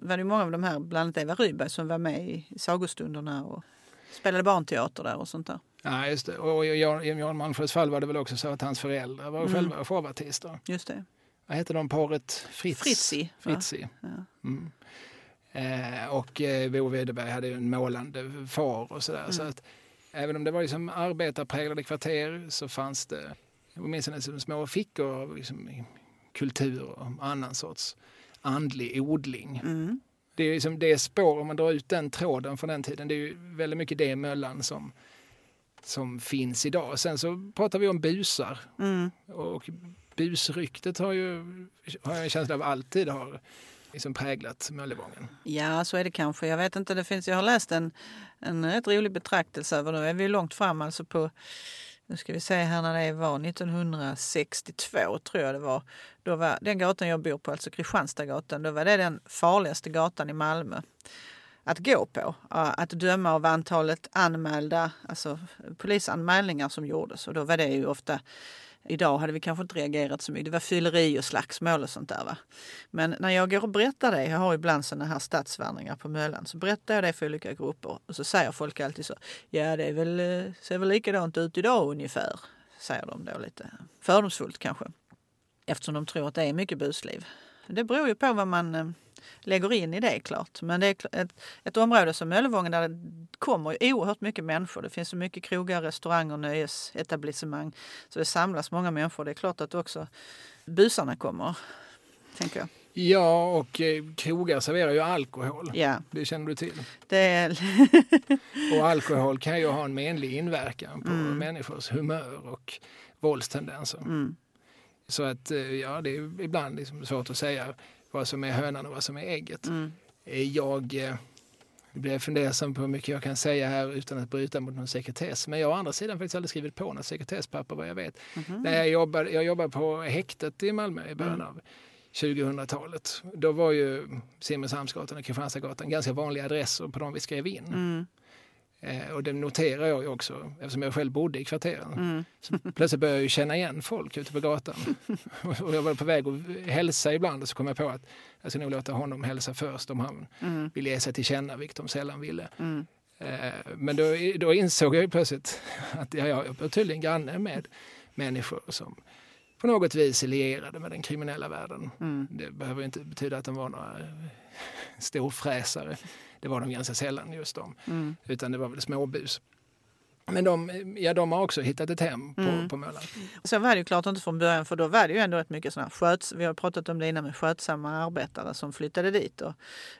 var det många av de här, bland annat Eva Rydberg som var med i, sagostunderna och spelade barnteater där och sånt där. Ja, just det. Och i Jan, Malmsjös fall var det väl också så att hans föräldrar var Mm. själva showartister. Just det. Vad heter de paret? Fritz? Fritzi. Fritzi. Ja. Mm. Eh, och eh, Bo Widerberg hade ju en målande far och sådär. Så Mm. att, även om det var liksom arbetarpräglade kvarter så fanns det åtminstone små fickor av liksom, kultur och annan sorts andlig odling. Mm. Det är liksom det spår, om man drar ut den tråden från den tiden, det är ju väldigt mycket det Möllan som, som finns idag. Sen så pratar vi om busar Mm. och busryktet har ju, har jag en känsla av alltid har liksom präglat Möllevången? Ja, så är det kanske. Jag vet inte, det finns, jag har läst en, en rätt rolig betraktelse över, nu är vi långt fram alltså på nu ska vi se här när det var 1962 tror jag det var. Då var den gatan jag bor på, alltså Kristianstadsgatan, då var det den farligaste gatan i Malmö att gå på. Att döma av antalet anmälda, alltså polisanmälningar som gjordes. Och då var det ju ofta Idag hade vi kanske inte reagerat så mycket. Det var fylleri och slagsmål och sånt där. Va? Men när jag går och berättar det, jag har ibland sådana här stadsvandringar på Möllan, så berättar jag det för olika grupper och så säger folk alltid så. Ja, det är väl, eh, ser väl likadant ut idag ungefär, säger de då lite fördomsfullt kanske. Eftersom de tror att det är mycket busliv. Det beror ju på vad man eh, lägger in i det klart. Men det är ett, ett område som Möllevången där kommer oerhört mycket människor. Det finns så mycket krogar, restauranger, nöjesetablissemang. Så det samlas många människor. Det är klart att också busarna kommer, tänker jag. Ja, och eh, krogar serverar ju alkohol. Ja. Det känner du till. Det är... *laughs* och alkohol kan ju ha en menlig inverkan på mm. människors humör och våldstendenser. Mm. Så att eh, ja, det är ibland liksom svårt att säga vad som är hönan och vad som är ägget. Mm. Eh, jag eh, blir fundersam på hur mycket jag kan säga här utan att bryta mot någon sekretess. Men jag har å andra sidan faktiskt aldrig skrivit på något sekretesspapper vad jag vet. Mm. När jag jobbade, jag jobbade på häktet i Malmö i början mm. av 2000-talet. Då var ju Simrishamnsgatan och Kristianstadsgatan ganska vanliga adresser på de vi skrev in. Mm. Eh, och det noterar jag ju också eftersom jag själv bodde i kvarteren. Mm. Så plötsligt började jag ju känna igen folk ute på gatan. *laughs* och jag var på väg att hälsa ibland och så kom jag på att jag skulle nog låta honom hälsa först om han mm. ville ge sig till känna, vilket de sällan ville. Mm. Eh, men då, då, insåg jag ju plötsligt att jag, jag var tydligen granne med människor som på något vis är lierade med den kriminella världen. Mm. Det behöver inte betyda att de var några storfräsare. Det var de ganska sällan just de. Mm. Utan det var väl småbus. Men de, ja, de har också hittat ett hem på, mm. på Möllan. Så var det ju klart inte från början för då var det ju ändå rätt mycket sådana sköts, vi har pratat om det innan med skötsamma arbetare som flyttade dit och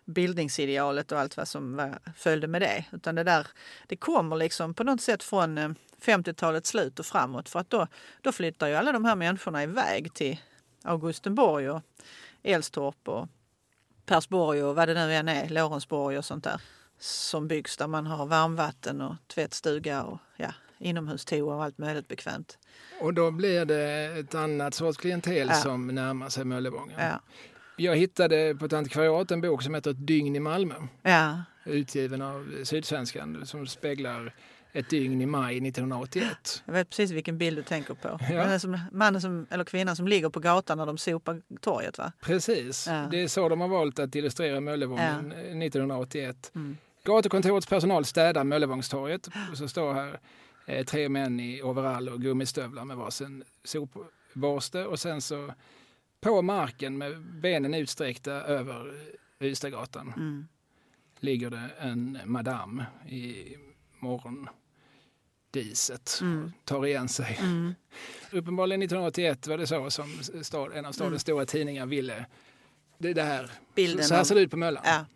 bildningsidealet och allt vad som var, följde med det. Utan det där, det kommer liksom på något sätt från 50-talets eh, slut och framåt för att då, då flyttar ju alla de här människorna iväg till Augustenborg och Elstorp och Persborg och vad det nu än är, Lorensborg och sånt där som byggs där man har varmvatten och tvättstuga och ja, inomhustoa och allt möjligt bekvämt. Och då blir det ett annat sorts klientel ja. som närmar sig Möllevången. Ja. Jag hittade på ett antikvariat en bok som heter Ett dygn i Malmö. Ja. Utgiven av Sydsvenskan som speglar ett dygn i maj 1981. Jag vet precis vilken bild du tänker på. Ja. Som, mannen som, eller kvinnan som ligger på gatan när de sopar torget va? Precis, ja. det är så de har valt att illustrera Möllevången ja. 1981. Mm. Gatukontorets personal städar Möllevångstorget. Och så står här eh, tre män i overall och gummistövlar med varsin sopborste och sen så på marken med benen utsträckta över Ystadgatan mm. ligger det en madam i morgon diset mm. tar igen sig. Mm. Uppenbarligen 1981 var det så som stad, en av stadens mm. stora tidningar ville. Det, det här. Bilden så, här ser det ut på Möllan. Ja.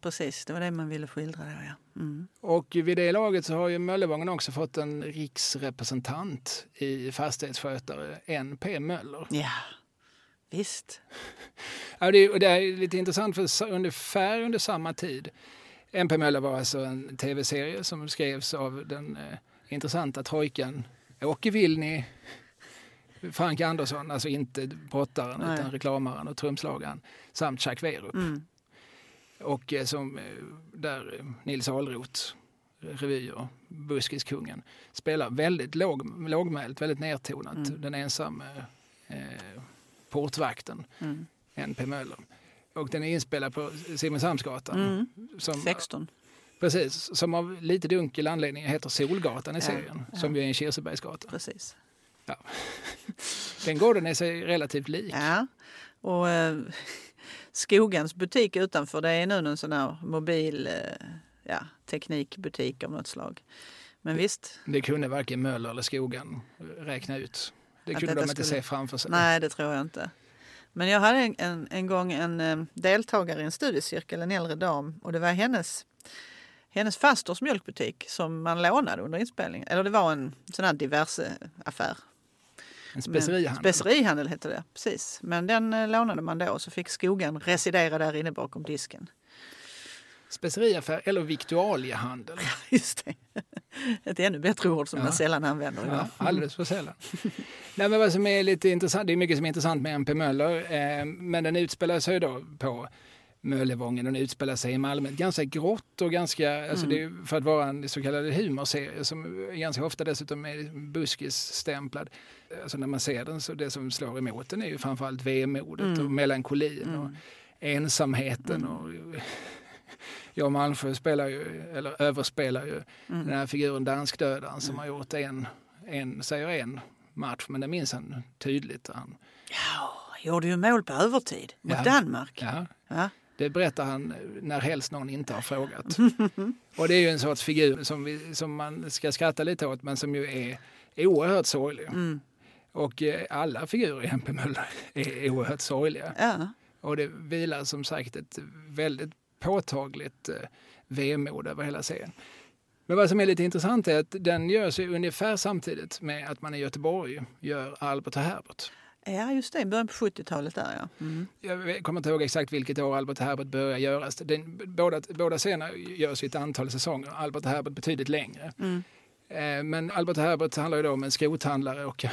Precis, det var det man ville skildra då, ja. Mm. Och vid det laget så har ju Möllevången också fått en riksrepresentant i fastighetsskötare, NP Möller. Ja, visst. *laughs* ja, det, och det är lite intressant för ungefär under samma tid NP Möller var alltså en tv-serie som skrevs av den eh, intressanta trojkan Åke Vilni, Frank Andersson, alltså inte brottaren Nej. utan reklamaren och trumslagaren, samt Jacques Werup. Mm. Och eh, som, eh, där Nils Alroth, revyer, Buskiskungen, spelar väldigt låg, lågmält, väldigt nedtonat. Mm. Den ensamme eh, portvakten, mm. N.P. Möller. Och den är inspelad på Simrishamnsgatan. Mm. Som, 16. Precis, som av lite dunkel anledning heter Solgatan i serien, ja. som ju är en Kirsebergsgata. Precis. Ja. Den gården är sig relativt lik. Ja, och eh, Skogens butik utanför det är nu en sån här mobil eh, ja, teknikbutik av något slag. Men det, visst. Det kunde varken Möller eller Skogen räkna ut. Det kunde de inte skulle... se framför sig. Nej, det tror jag inte. Men jag hade en, en, en gång en eh, deltagare i en studiecirkel, en äldre dam, och det var hennes, hennes fasters mjölkbutik som man lånade under inspelningen. Eller det var en sån här diverse affär. En specerihandel. Men, specerihandel hette det, precis. Men den eh, lånade man då och så fick skogen residera där inne bakom disken. Speceriaffär eller viktualiehandel. *laughs* Just det. Ett ännu bättre ord som ja. man sällan använder. Ja, alldeles för sällan. *laughs* Nej, men vad som är lite intressant, det är mycket som är intressant med MP Möller, eh, men den utspelar sig då på Möllevången. Den utspelar sig i Malmö. Ganska grått och ganska, mm. alltså det är för att vara en så kallad humorserie som ganska ofta dessutom är buskisstämplad. Alltså när man ser den så det som slår emot den är ju framförallt vemodet mm. och melankolin mm. och ensamheten. Mm. Och, *laughs* Jan Malmsjö spelar ju, eller överspelar ju mm. den här figuren danskdödaren som mm. har gjort en, en, säger en match, men det minns han tydligt. Han, ja, gjorde ju mål på övertid mot ja. Danmark. Ja. ja. Det berättar han när helst någon inte har frågat. *laughs* och det är ju en sorts figur som, vi, som man ska skratta lite åt men som ju är oerhört sorglig. Mm. Och eh, alla figurer i MP Möller *laughs* är oerhört sorgliga. Ja. Och det vilar som sagt ett väldigt påtagligt eh, vemod över hela serien. Men vad som är lite intressant är att den görs ungefär samtidigt med att man i Göteborg gör Albert och Herbert. Ja, just det. Början på 70-talet där, ja. Mm. Jag kommer inte ihåg exakt vilket år Albert Herbert börjar göras. Den, båda, båda scenerna görs i ett antal säsonger. Albert Herbert betydligt längre. Mm. Eh, men Albert Herbert handlar ju då om en skrothandlare och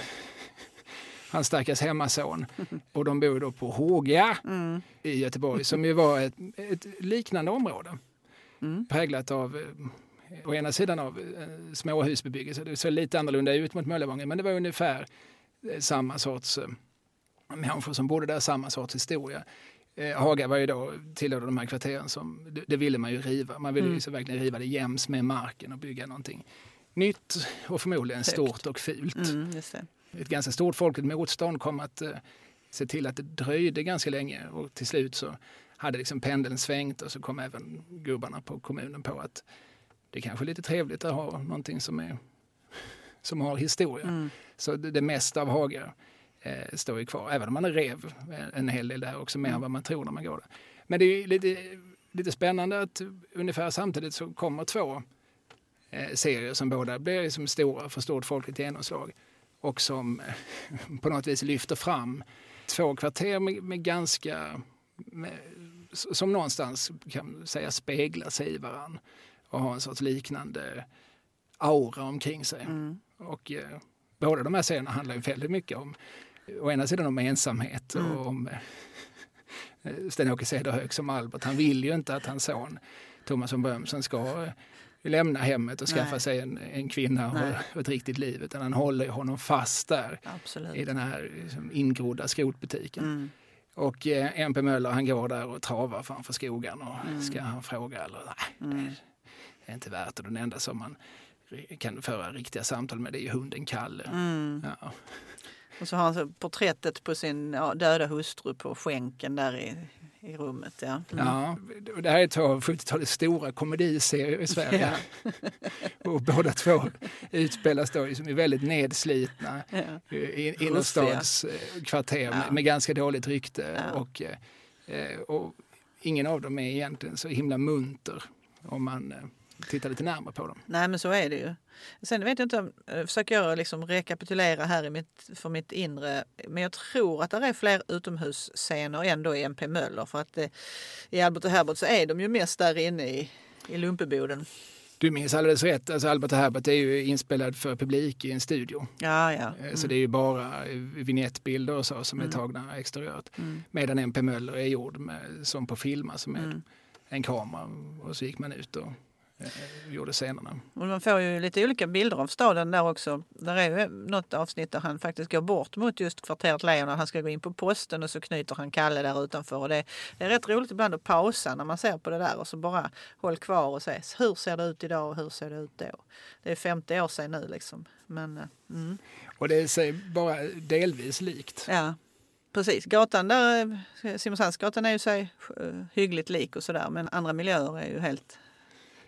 *laughs* hans stackars hemmason. Och de bor då på Håga mm. i Göteborg som ju var ett, ett liknande område. Mm. Präglat av eh, å ena sidan av eh, småhusbebyggelse. Det såg lite annorlunda ut mot Möllevången men det var ungefär eh, samma sorts människor som bodde där, samma sorts historia. Haga var ju då tillhörde de här kvarteren som, det, det ville man ju riva. Man ville mm. ju verkligen riva det jäms med marken och bygga någonting nytt och förmodligen Högt. stort och fult. Mm, ett ganska stort folkligt motstånd kom att eh, se till att det dröjde ganska länge och till slut så hade liksom pendeln svängt och så kom även gubbarna på kommunen på att det kanske är lite trevligt att ha någonting som, är, som har historia. Mm. Så det, det mesta av Haga eh, står ju kvar, även om man rev en hel del där också, mer mm. än vad man tror när man går där. Men det är lite, lite spännande att ungefär samtidigt så kommer två eh, serier som båda blir liksom stora för stort folkligt genomslag och som eh, *laughs* på något vis lyfter fram två kvarter med, med ganska med, som någonstans kan säga speglar sig i varann och har en sorts liknande aura omkring sig. Mm. Och eh, båda de här serierna handlar ju väldigt mycket om å ena sidan om ensamhet mm. och om eh, Sten-Åke Cederhök som Albert. Han vill ju inte att hans son Thomas von Brömsen ska lämna hemmet och skaffa Nej. sig en, en kvinna och, och, *laughs* ett riktigt liv. Utan han håller honom fast där Absolut. i den här liksom, ingrodda skrotbutiken. Mm. Och eh, MP Möller han går där och travar framför skogen och mm. ska han fråga eller nej, mm. det är inte värt det. Den enda som man kan föra riktiga samtal med det är hunden Kalle. Mm. Ja. Och så har han porträttet på sin ja, döda hustru på skänken där i, i rummet. Ja. Mm. ja, det här är två av 70-talets stora komediserier i Sverige. Ja. *laughs* och båda två utspelas då liksom i väldigt nedslitna ja. innerstadskvarter ja. med, med, ganska dåligt rykte. Och, eh, och ingen av dem är egentligen så himla munter om man eh, titta lite närmare på dem. Nej men så är det ju. Sen vet jag inte, jag försöker jag liksom rekapitulera här i mitt, för mitt inre. Men jag tror att det är fler utomhusscener ändå i MP Möller. För att det, i Albert och Herbert så är de ju mest där inne i, i Lumpeboden. Du minns alldeles rätt. Alltså Albert och Herbert är ju inspelad för publik i en studio. Ja, ja. Mm. Så det är ju bara vignettbilder och så som mm. är tagna exteriört. Mm. Medan MP Möller är gjord med, som på film, alltså med mm. en kamera. Och så gick man ut och eh, gjorde scenerna. Och man får ju lite olika bilder av staden där också. Där är ju något avsnitt där han faktiskt går bort mot just kvarteret Lejon han ska gå in på posten och så knyter han Kalle där utanför. Och det, det är rätt roligt ibland att pausa när man ser på det där och så bara håll kvar och se hur ser det ut idag och hur ser det ut då. Det är 50 år sedan nu liksom. Men, eh, mm. Och det är sig bara delvis likt. Ja. Precis, gatan där, eh, Simonshandsgatan är ju sig eh, hyggligt lik och sådär men andra miljöer är ju helt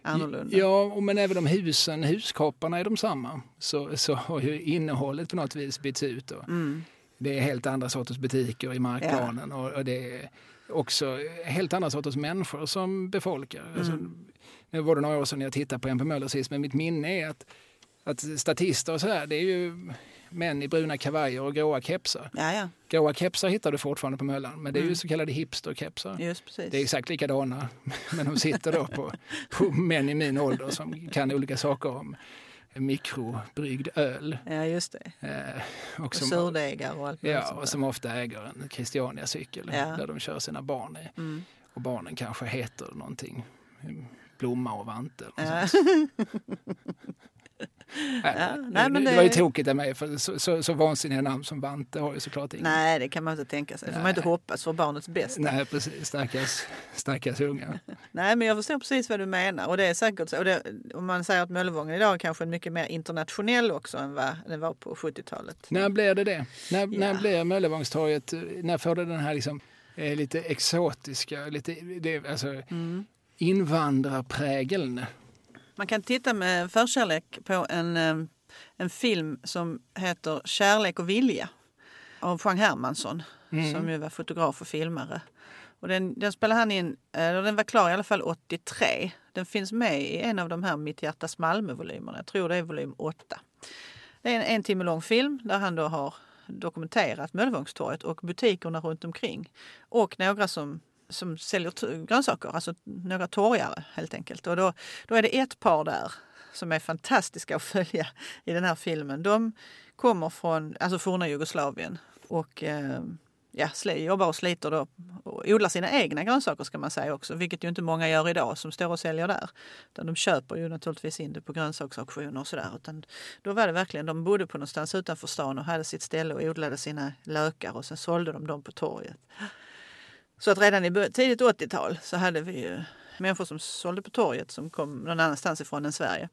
annorlunda. Ja, men även om husen, huskropparna är de samma så, så har ju innehållet på något vis bytts ut. Och mm. Det är helt andra sorters butiker i markplanen ja. och, och, det är också helt andra sorters människor som befolkar. Mm. Alltså, nu var det några år sedan jag tittade på MP Möller sist, men mitt minne är att, att statister och sådär, det är ju män i bruna kavajer och gråa kepsar. Ja, ja. Gråa kepsar hittar du fortfarande på Möllan, men det är ju Mm. så kallade hipsterkepsar. Det är exakt likadana, men de sitter då på, på män i min ålder som kan olika saker om mikrobryggd öl. Ja, just det. Eh, och Och som, surdegar och allt ja, och som ofta äger en Christiania-cykel Ja. där de kör sina barn i. Mm. Och barnen kanske heter någonting, Blomma och Vante. eller Ja. *laughs* Nej, Ja, nej, men det, det- var ju tokigt av mig, för så, så, så vansinniga namn som Vante har ju såklart ingen. Nej, det kan man inte tänka sig. Det får man inte hoppas för barnets bästa. Nej. Nej, precis. Stackars, stackars unga. *laughs* men jag förstår precis vad du menar. Och det är säkert så. Och det, om man säger att Möllevången idag är kanske mycket mer internationell också än vad den var på 70-talet. När blev det det? När, Ja. när blev Möllevångstorget, när får det den här liksom, eh, lite exotiska, lite, det, alltså, Mm. invandrarprägeln? Man kan titta med förkärlek på en, eh, en film som heter Kärlek och vilja av Jean Hermansson Mm. som ju var fotograf och filmare. Och den, den spelade han in, eller den var klar i alla fall 83. Den finns med i en av de här Mitt hjärtas Malmö-volymerna. Jag tror det är volym 8. Det är en en timme lång film där han då har dokumenterat Möllevångstorget och butikerna runt omkring. Och några som, som säljer grönsaker, alltså några torgare helt enkelt. Och då, då är det ett par där som är fantastiska att följa i den här filmen. De kommer från alltså forna Jugoslavien och eh, ja, jobbar och sliter då och odlar sina egna grönsaker ska man säga också, vilket ju inte många gör idag som står och säljer där. Utan de köper ju naturligtvis in det på grönsaksauktioner och sådär. Utan då var det verkligen, de bodde på någonstans utanför stan och hade sitt ställe och odlade sina lökar och sen sålde de dem på torget. Så att redan i tidigt 80-tal så hade vi ju människor som sålde på torget som kom någon annanstans ifrån än Sverige.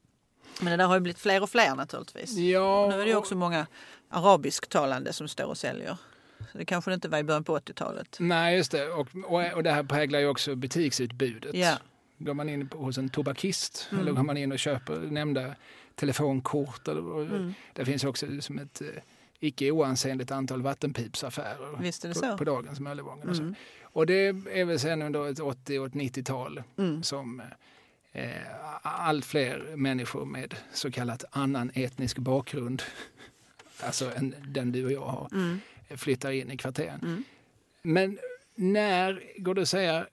Men det där har ju blivit fler och fler naturligtvis. Ja, Nu är det ju också många arabisktalande som står och säljer. Så det kanske det inte var i början på 80-talet. Nej, just det. Och, och, och det här präglar ju också butiksutbudet. Ja. Går man in hos en tobakist Mm. eller går man in och köper nämnda telefonkort. Eller, Mm. Det finns också som ett eh, icke oansenligt antal vattenpipsaffärer på, så. på dagens Möllevången. Mm. Och det är väl sen under ett 80 och ett 90-tal Mm. som eh, allt fler människor med så kallat annan etnisk bakgrund, *laughs* alltså än den du och jag har, Mm. flyttar in i kvarteren. Mm. Men när går det att säga,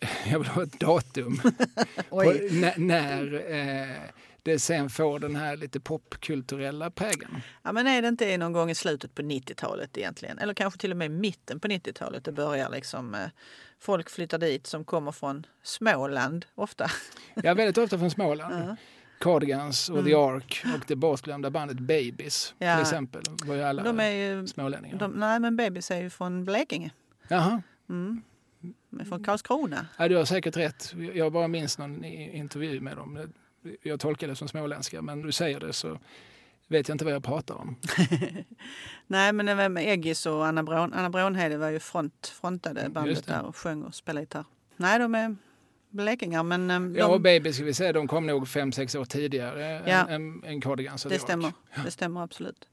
*laughs* jag vill ha ett datum, *laughs* på, när, när eh, det sen får den här lite popkulturella prägeln? Ja, men är det inte någon gång i slutet på 90-talet egentligen? Eller kanske till och med mitten på 90-talet. Det börjar liksom, eh, folk flyttar dit som kommer från Småland ofta. Ja, väldigt ofta från Småland. Ja. Cardigans och The Ark och det bortglömda bandet Babies Ja. till exempel. var ju alla De är ju, smålänningar. de, nej men Babys är ju från Blekinge. Jaha, Mm. Från Karlskrona. ja, du har säkert rätt. Jag bara minns någon intervju med dem. Jag tolkar det som småländska, men du säger det så vet jag inte vad jag pratar om. *laughs* Nej men det var med Eggis och Anna, Brån, Anna Brånhede var ju front, frontade bandet det. där och sjöng och spelade gitarr. Nej de är blekingar men eh, de, Ja, och Babies ska vi säga, de kom nog fem sex år tidigare Ja. än, än, Cardigans det stämmer. Det stämmer absolut.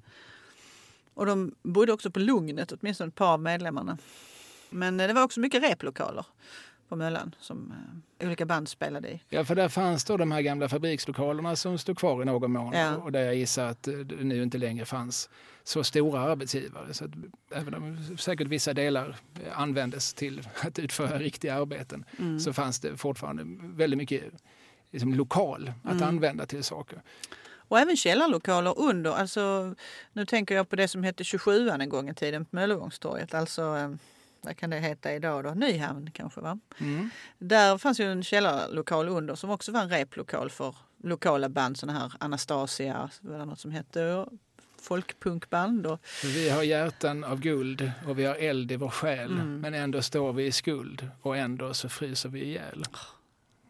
Och de bodde också på Lugnet, åtminstone ett par av medlemmarna. Men eh, det var också mycket replokaler på Möllan som eh, olika band spelade i. Ja, för där fanns då de här gamla fabrikslokalerna som stod kvar i någon mån Ja. och där jag gissar att eh, det nu inte längre fanns så stora arbetsgivare. Så att även om säkert vissa delar eh, användes till *laughs* att utföra riktiga arbeten Mm. så fanns det fortfarande väldigt mycket liksom, lokal att Mm. använda till saker. Och även källarlokaler under. Alltså, nu tänker jag på det som hette 27 en gång i tiden på Möllevångstorget. Alltså, vad kan det heta idag då? Nyhamn kanske va? Mm. Där fanns ju en källarlokal under som också var en replokal för lokala band. Såna här Anastasia, var det något som hette. Folkpunkband. Och, vi har hjärtan av guld och vi har eld i vår själ Mm. men ändå står vi i skuld och ändå så fryser vi ihjäl.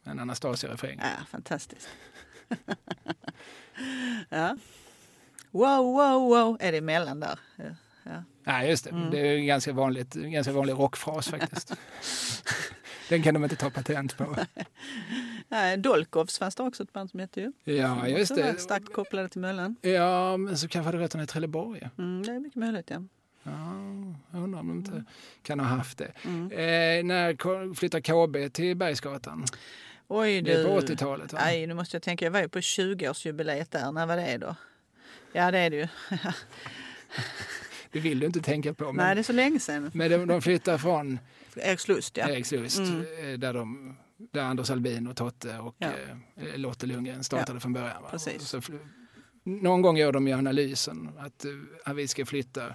En Anastasia-refräng. ja, fantastiskt. *laughs* ja. Wow, wow, wow är det emellan där. Ja. Nej, just det. Mm. Det är en ganska, vanligt, ganska vanlig rockfras faktiskt. *laughs* Den kan de inte ta patent på. *laughs* Nej, Dolkovs fanns det också ett band som hette ju. Ja, just det. Starkt kopplade till Möllan. Ja, men så kanske hade rötterna i Trelleborg. Mm, det är mycket möjligt ja. Ja, jag undrar om de inte kan ha haft det. Mm. Eh, när flyttar KB till Bergsgatan? Oj Det är du. på 80-talet va? Nej, nu måste jag tänka. Jag var ju på 20-årsjubileet där. När var det då? Ja, det är det ju. *laughs* Det vill du inte tänka på. Men, Nej, det är så länge sedan. men de, de flyttar från Erikslust, ja. Erikslust Mm. eh, där, de, där Anders Albin och Totte och Ja. eh, Lotte Lundgren startade från början. Va? Precis. Så, någon gång gör de ju analysen att, eh, att vi ska flytta.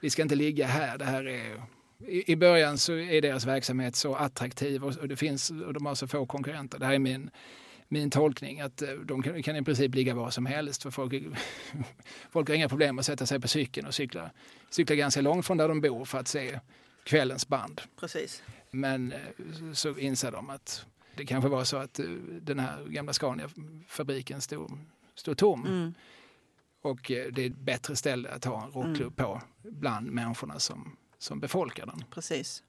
Vi ska inte ligga här. Det här är, i, början så är deras verksamhet så attraktiv och, och, det finns, och de har så få konkurrenter. Det här är min, min tolkning att eh, de kan, kan i princip ligga var som helst. För folk, *laughs* folk har inga problem att sätta sig på cykeln och cykla, cykla ganska långt från där de bor för att se kvällens band. Precis. Men eh, så inser de att det kanske var så att eh, den här gamla Scania-fabriken stod, stod tom. Mm. Och det är ett bättre ställe att ha en rockklubb på bland människorna som, som befolkar den. Precis.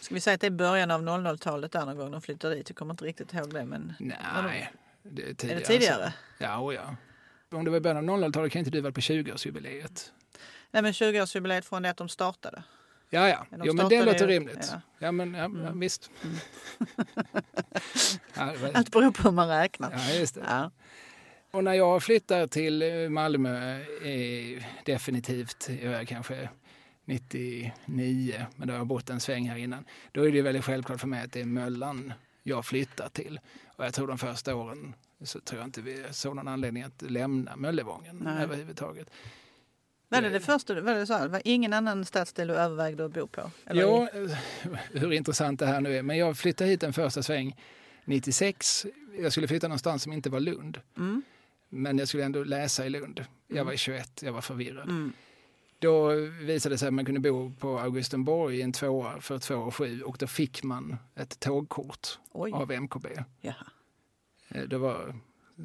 Ska vi säga att det är början av 00-talet där någon gång de flyttade dit? Jag kommer inte riktigt ihåg det. Men Nej, det är är tidigare. det tidigare? Ja, och ja. Om det var i början av 00-talet kan inte du vara på 20-årsjubileet. Nej, men 20-årsjubileet från det att de startade. Ja, ja. De Jo, men det låter rimligt. ja. Ja, men ja, ja, Mm. visst. *laughs* ja, det var- Allt beror på hur man räknar. ja, just det. Ja. Och när jag flyttar till Malmö, eh, definitivt, jag är kanske 99, men då har jag bott en sväng här innan, då är det väldigt självklart för mig att det är Möllan jag flyttar till. Och jag tror de första åren så tror jag inte vi såg någon anledning att lämna Möllevången Nej. överhuvudtaget. Var det det första? Var det så? här? Var ingen annan stadsdel du övervägde att bo på? Eller- eh, *laughs* hur intressant det här nu är, men jag flyttade hit en första sväng 96. Jag skulle flytta någonstans som inte var Lund. Mm. Men jag skulle ändå läsa i Lund. Jag var 21, jag var förvirrad. Mm. Då visade det sig att man kunde bo på Augustenborg i en tvåa för två och sju och då fick man ett tågkort Oj. av MKB. Jaha. Eh, Det var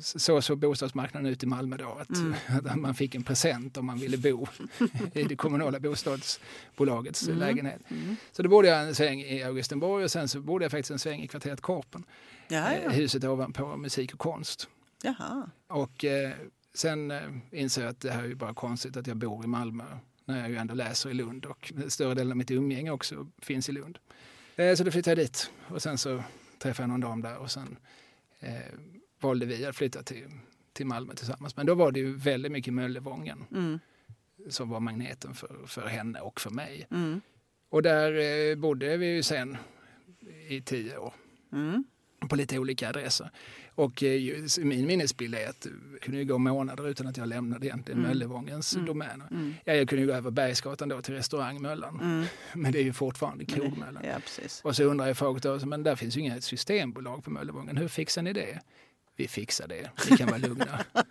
så såg bostadsmarknaden ut i Malmö då, att, Mm. *laughs* att man fick en present om man ville bo *laughs* i det kommunala bostadsbolagets Mm. lägenhet. Mm. Så då bodde jag en sväng i Augustenborg och sen så bodde jag faktiskt en sväng i kvarteret Korpen, Ja, eh, ja. huset ovanpå musik och konst. Jaha. Och eh, sen eh, insåg jag att det här är ju bara konstigt att jag bor i Malmö när jag ju ändå läser i Lund och större delen av mitt umgänge också finns i Lund. Eh, så då flyttade jag dit och sen så träffade jag någon dam där och sen eh, valde vi att flytta till, till Malmö tillsammans. Men då var det ju väldigt mycket Möllevången Mm. som var magneten för, för henne och för mig. Mm. Och där eh, bodde vi ju sen i tio år Mm. På lite olika adresser. Och eh, min minnesbild är att det kunde ju gå månader utan att jag lämnade egentligen Mm. Möllevångens Mm. domäner. Mm. Ja, jag kunde ju gå över Bergsgatan då till restaurang Möllan, Mm. *laughs* men det är ju fortfarande krogmöllan. Ja. Och så undrar jag folk då, men där finns ju inget systembolag på Möllevången. Hur fixar ni det? Vi fixar det, ni kan vara lugna. *laughs*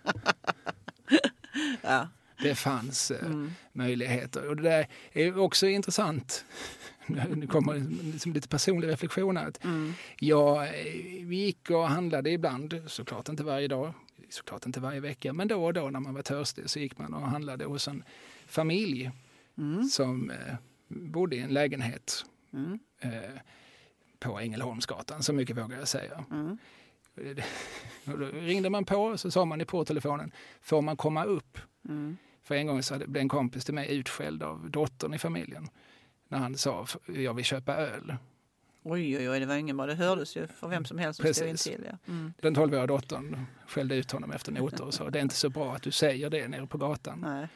*laughs* Ja. Det fanns eh, Mm. möjligheter. Och det där är också intressant. *laughs* Nu kommer liksom lite personlig reflektion här. Mm. Jag eh, vi gick och handlade ibland, såklart inte varje dag, såklart inte varje vecka, men då och då när man var törstig så gick man och handlade hos en familj Mm. som eh, bodde i en lägenhet Mm. eh, på Ängelholmsgatan, så mycket vågar jag säga. Mm. *laughs* Då ringde man på och så sa man i porttelefonen, får man komma upp? Mm. För en gång så blev en kompis till mig utskälld av dottern i familjen när han sa, jag vill köpa öl. Oj, oj, oj, det var ingen bra. Det hördes ju för vem som helst som stod Precis. intill. Ja. Mm. Den 12-åriga dottern skällde ut honom efter noter och sa det är inte så bra att du säger det nere på gatan. Nej.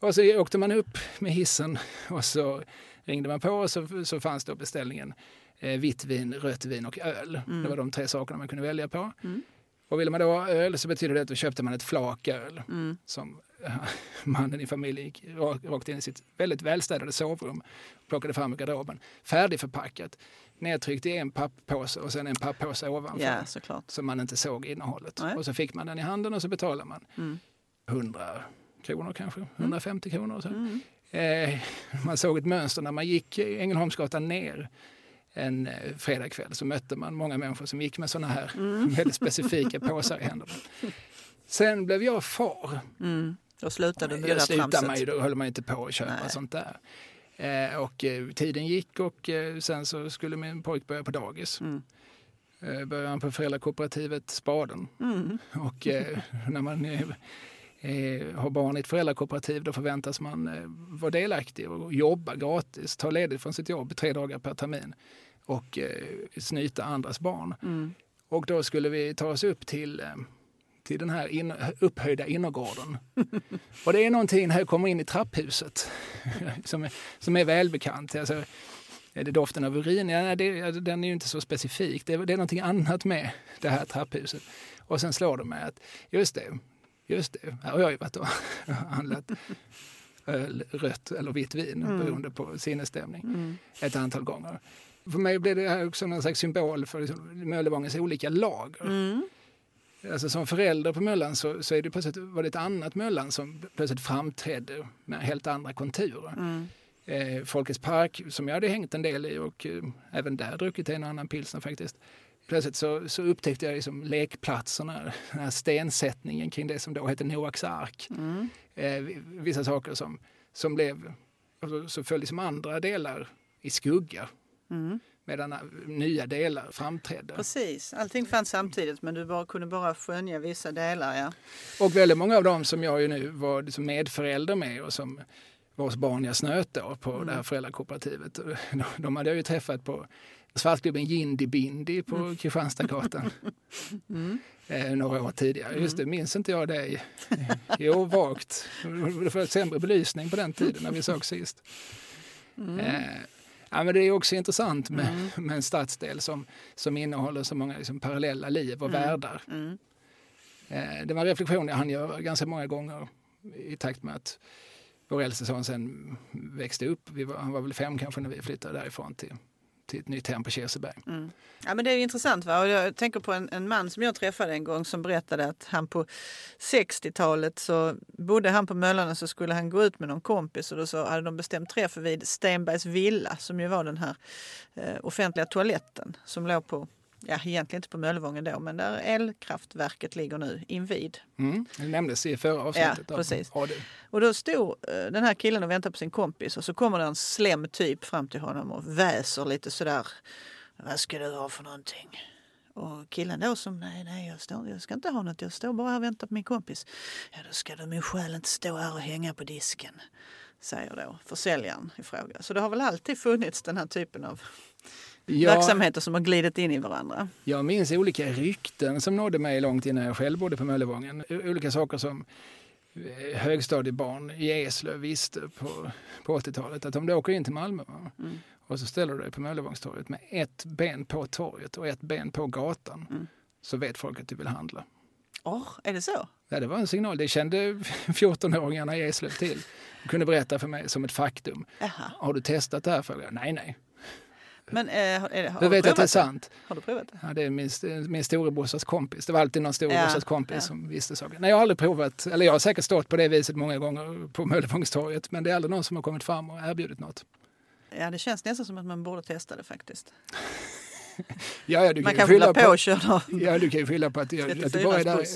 Och så åkte man upp med hissen och så ringde man på och så, så fanns då beställningen eh, vitt vin, rött vin och öl. Mm. Det var de tre sakerna man kunde välja på. Mm. Och ville man då ha öl så betyder det att då köpte man ett flak öl Mm. som *laughs* mannen i familjen gick ra- rakt in i sitt väldigt välstädade sovrum, plockade fram garderoben, färdigförpackat, nedtryckt i en papppåse och sen en papppåse ovanför. Ja, såklart. Så man inte såg innehållet. Nej. Och så fick man den i handen och så betalade man Mm. 100 kronor kanske, 150 kronor. Och så. Mm. Eh, *laughs* man såg ett mönster när man gick Ängelholmsgatan ner en eh, fredagkväll så mötte man många människor som gick med såna här Mm. *laughs* väldigt specifika påsar i händerna. Sen blev jag far. Mm. Då slutade du med det där slutade tramset. man ju, då höll man inte på att köpa Nej. sånt där. Eh, och eh, tiden gick och eh, sen så skulle min pojk börja på dagis. Mm. Eh, började han på föräldrakooperativet Spaden. Mm. Och eh, *laughs* när man eh, eh, har barn i ett föräldrakooperativ då förväntas man vara delaktig och jobba gratis, ta ledigt från sitt jobb tre dagar per termin och snyta andras barn. Mm. Och då skulle vi ta oss upp till, till den här in, upphöjda innergården. *laughs* och det är någonting när jag kommer in i trapphuset *laughs* som, är, som är välbekant. Alltså, är det doften av urin? Ja, det, den är ju inte så specifik. Det, det är någonting annat med det här trapphuset. Och sen slår det mig att just det, just det, här har jag ju varit och *laughs* handlat öl, rött eller vitt vin mm. beroende på sinnesstämning mm. ett antal gånger. För mig blev det här också någon slags symbol för liksom Möllevångens olika lager. Mm. Alltså som förälder på Möllan så, så är det plötsligt, var det ett annat Möllan som plötsligt framträdde med helt andra konturer. Mm. Eh, Folkets park som jag hade hängt en del i och eh, även där druckit en och annan pilsner faktiskt. Plötsligt så, så upptäckte jag liksom lekplatserna, den här stensättningen kring det som då hette Noaks ark. Mm. Eh, vissa saker som, som blev, alltså, så föll liksom andra delar i skugga. Mm. Medan nya delar framträdde. Precis, allting fanns samtidigt men du bara, kunde bara skönja vissa delar. Ja. Och väldigt många av dem som jag ju nu var liksom medförälder med och som vars barn jag snöt då på mm. det här föräldrakooperativet. *laughs* De hade jag ju träffat på Svartklubben Jindy Bindi på mm. Kristianstadsgatan *laughs* mm. eh, några år tidigare. Just det, mm. minns inte jag det? Jo, vagt. Det var sämre belysning på den tiden när vi såg sist. Mm. Eh, ja, men det är också intressant med, mm. *laughs* med en stadsdel som, som innehåller så många liksom, parallella liv och mm. världar. Mm. Eh, det var en reflektion jag hann göra ganska många gånger i takt med att vår äldste son sen växte upp. Var, han var väl fem kanske när vi flyttade därifrån till, till ett nytt hem på Kirseberg. Mm. Ja, men det är intressant. Va? Och jag tänker på en, en, man som jag träffade en gång som berättade att han på 60-talet så bodde han på Möllan så skulle han gå ut med någon kompis och då så hade de bestämt träff vid Stenbergs villa som ju var den här eh, offentliga toaletten som låg på ja, egentligen inte på Möllevången då, men där elkraftverket ligger nu invid. Mm, det nämndes i förra avsnittet. Ja, precis. Och då stod eh, den här killen och väntade på sin kompis och så kommer det en slem typ fram till honom och väser lite sådär. Vad ska du ha för någonting? Och killen då som, nej, nej, jag, står, jag ska inte ha något, jag står bara här och väntar på min kompis. Ja, då ska du min själ inte stå här och hänga på disken, säger då försäljaren i fråga. Så det har väl alltid funnits den här typen av ja, verksamheter som har glidit in i varandra. Jag minns olika rykten som nådde mig långt innan jag själv bodde på Möllevången. Olika saker som eh, högstadiebarn i Eslöv visste på, på 80-talet att om du åker in till Malmö mm. och så ställer du dig på Möllevångstorget med ett ben på torget och ett ben på gatan mm. så vet folk att du vill handla. Åh, oh, är det så? Ja, det var en signal. Det kände *laughs* 14-åringarna i Eslöv till. De kunde berätta för mig som ett faktum. Aha. Har du testat det här? Frågade jag. Nej, nej. Men eh, är det, har du vet att det är sant. Har du provat det? Ja, det är min, min storebrorsas kompis. Det var alltid någon storebrorsas ja, kompis ja. som visste saker. Nej, jag har aldrig provat. Eller jag har säkert stått på det viset många gånger på Möllevångstorget. Men det är aldrig någon som har kommit fram och erbjudit något. Ja, det känns nästan som att man borde testa det faktiskt. *laughs* ja, ja, du man kan, kan fylla på, på Ja, du kan ju skylla på att, jag, att du bara är där.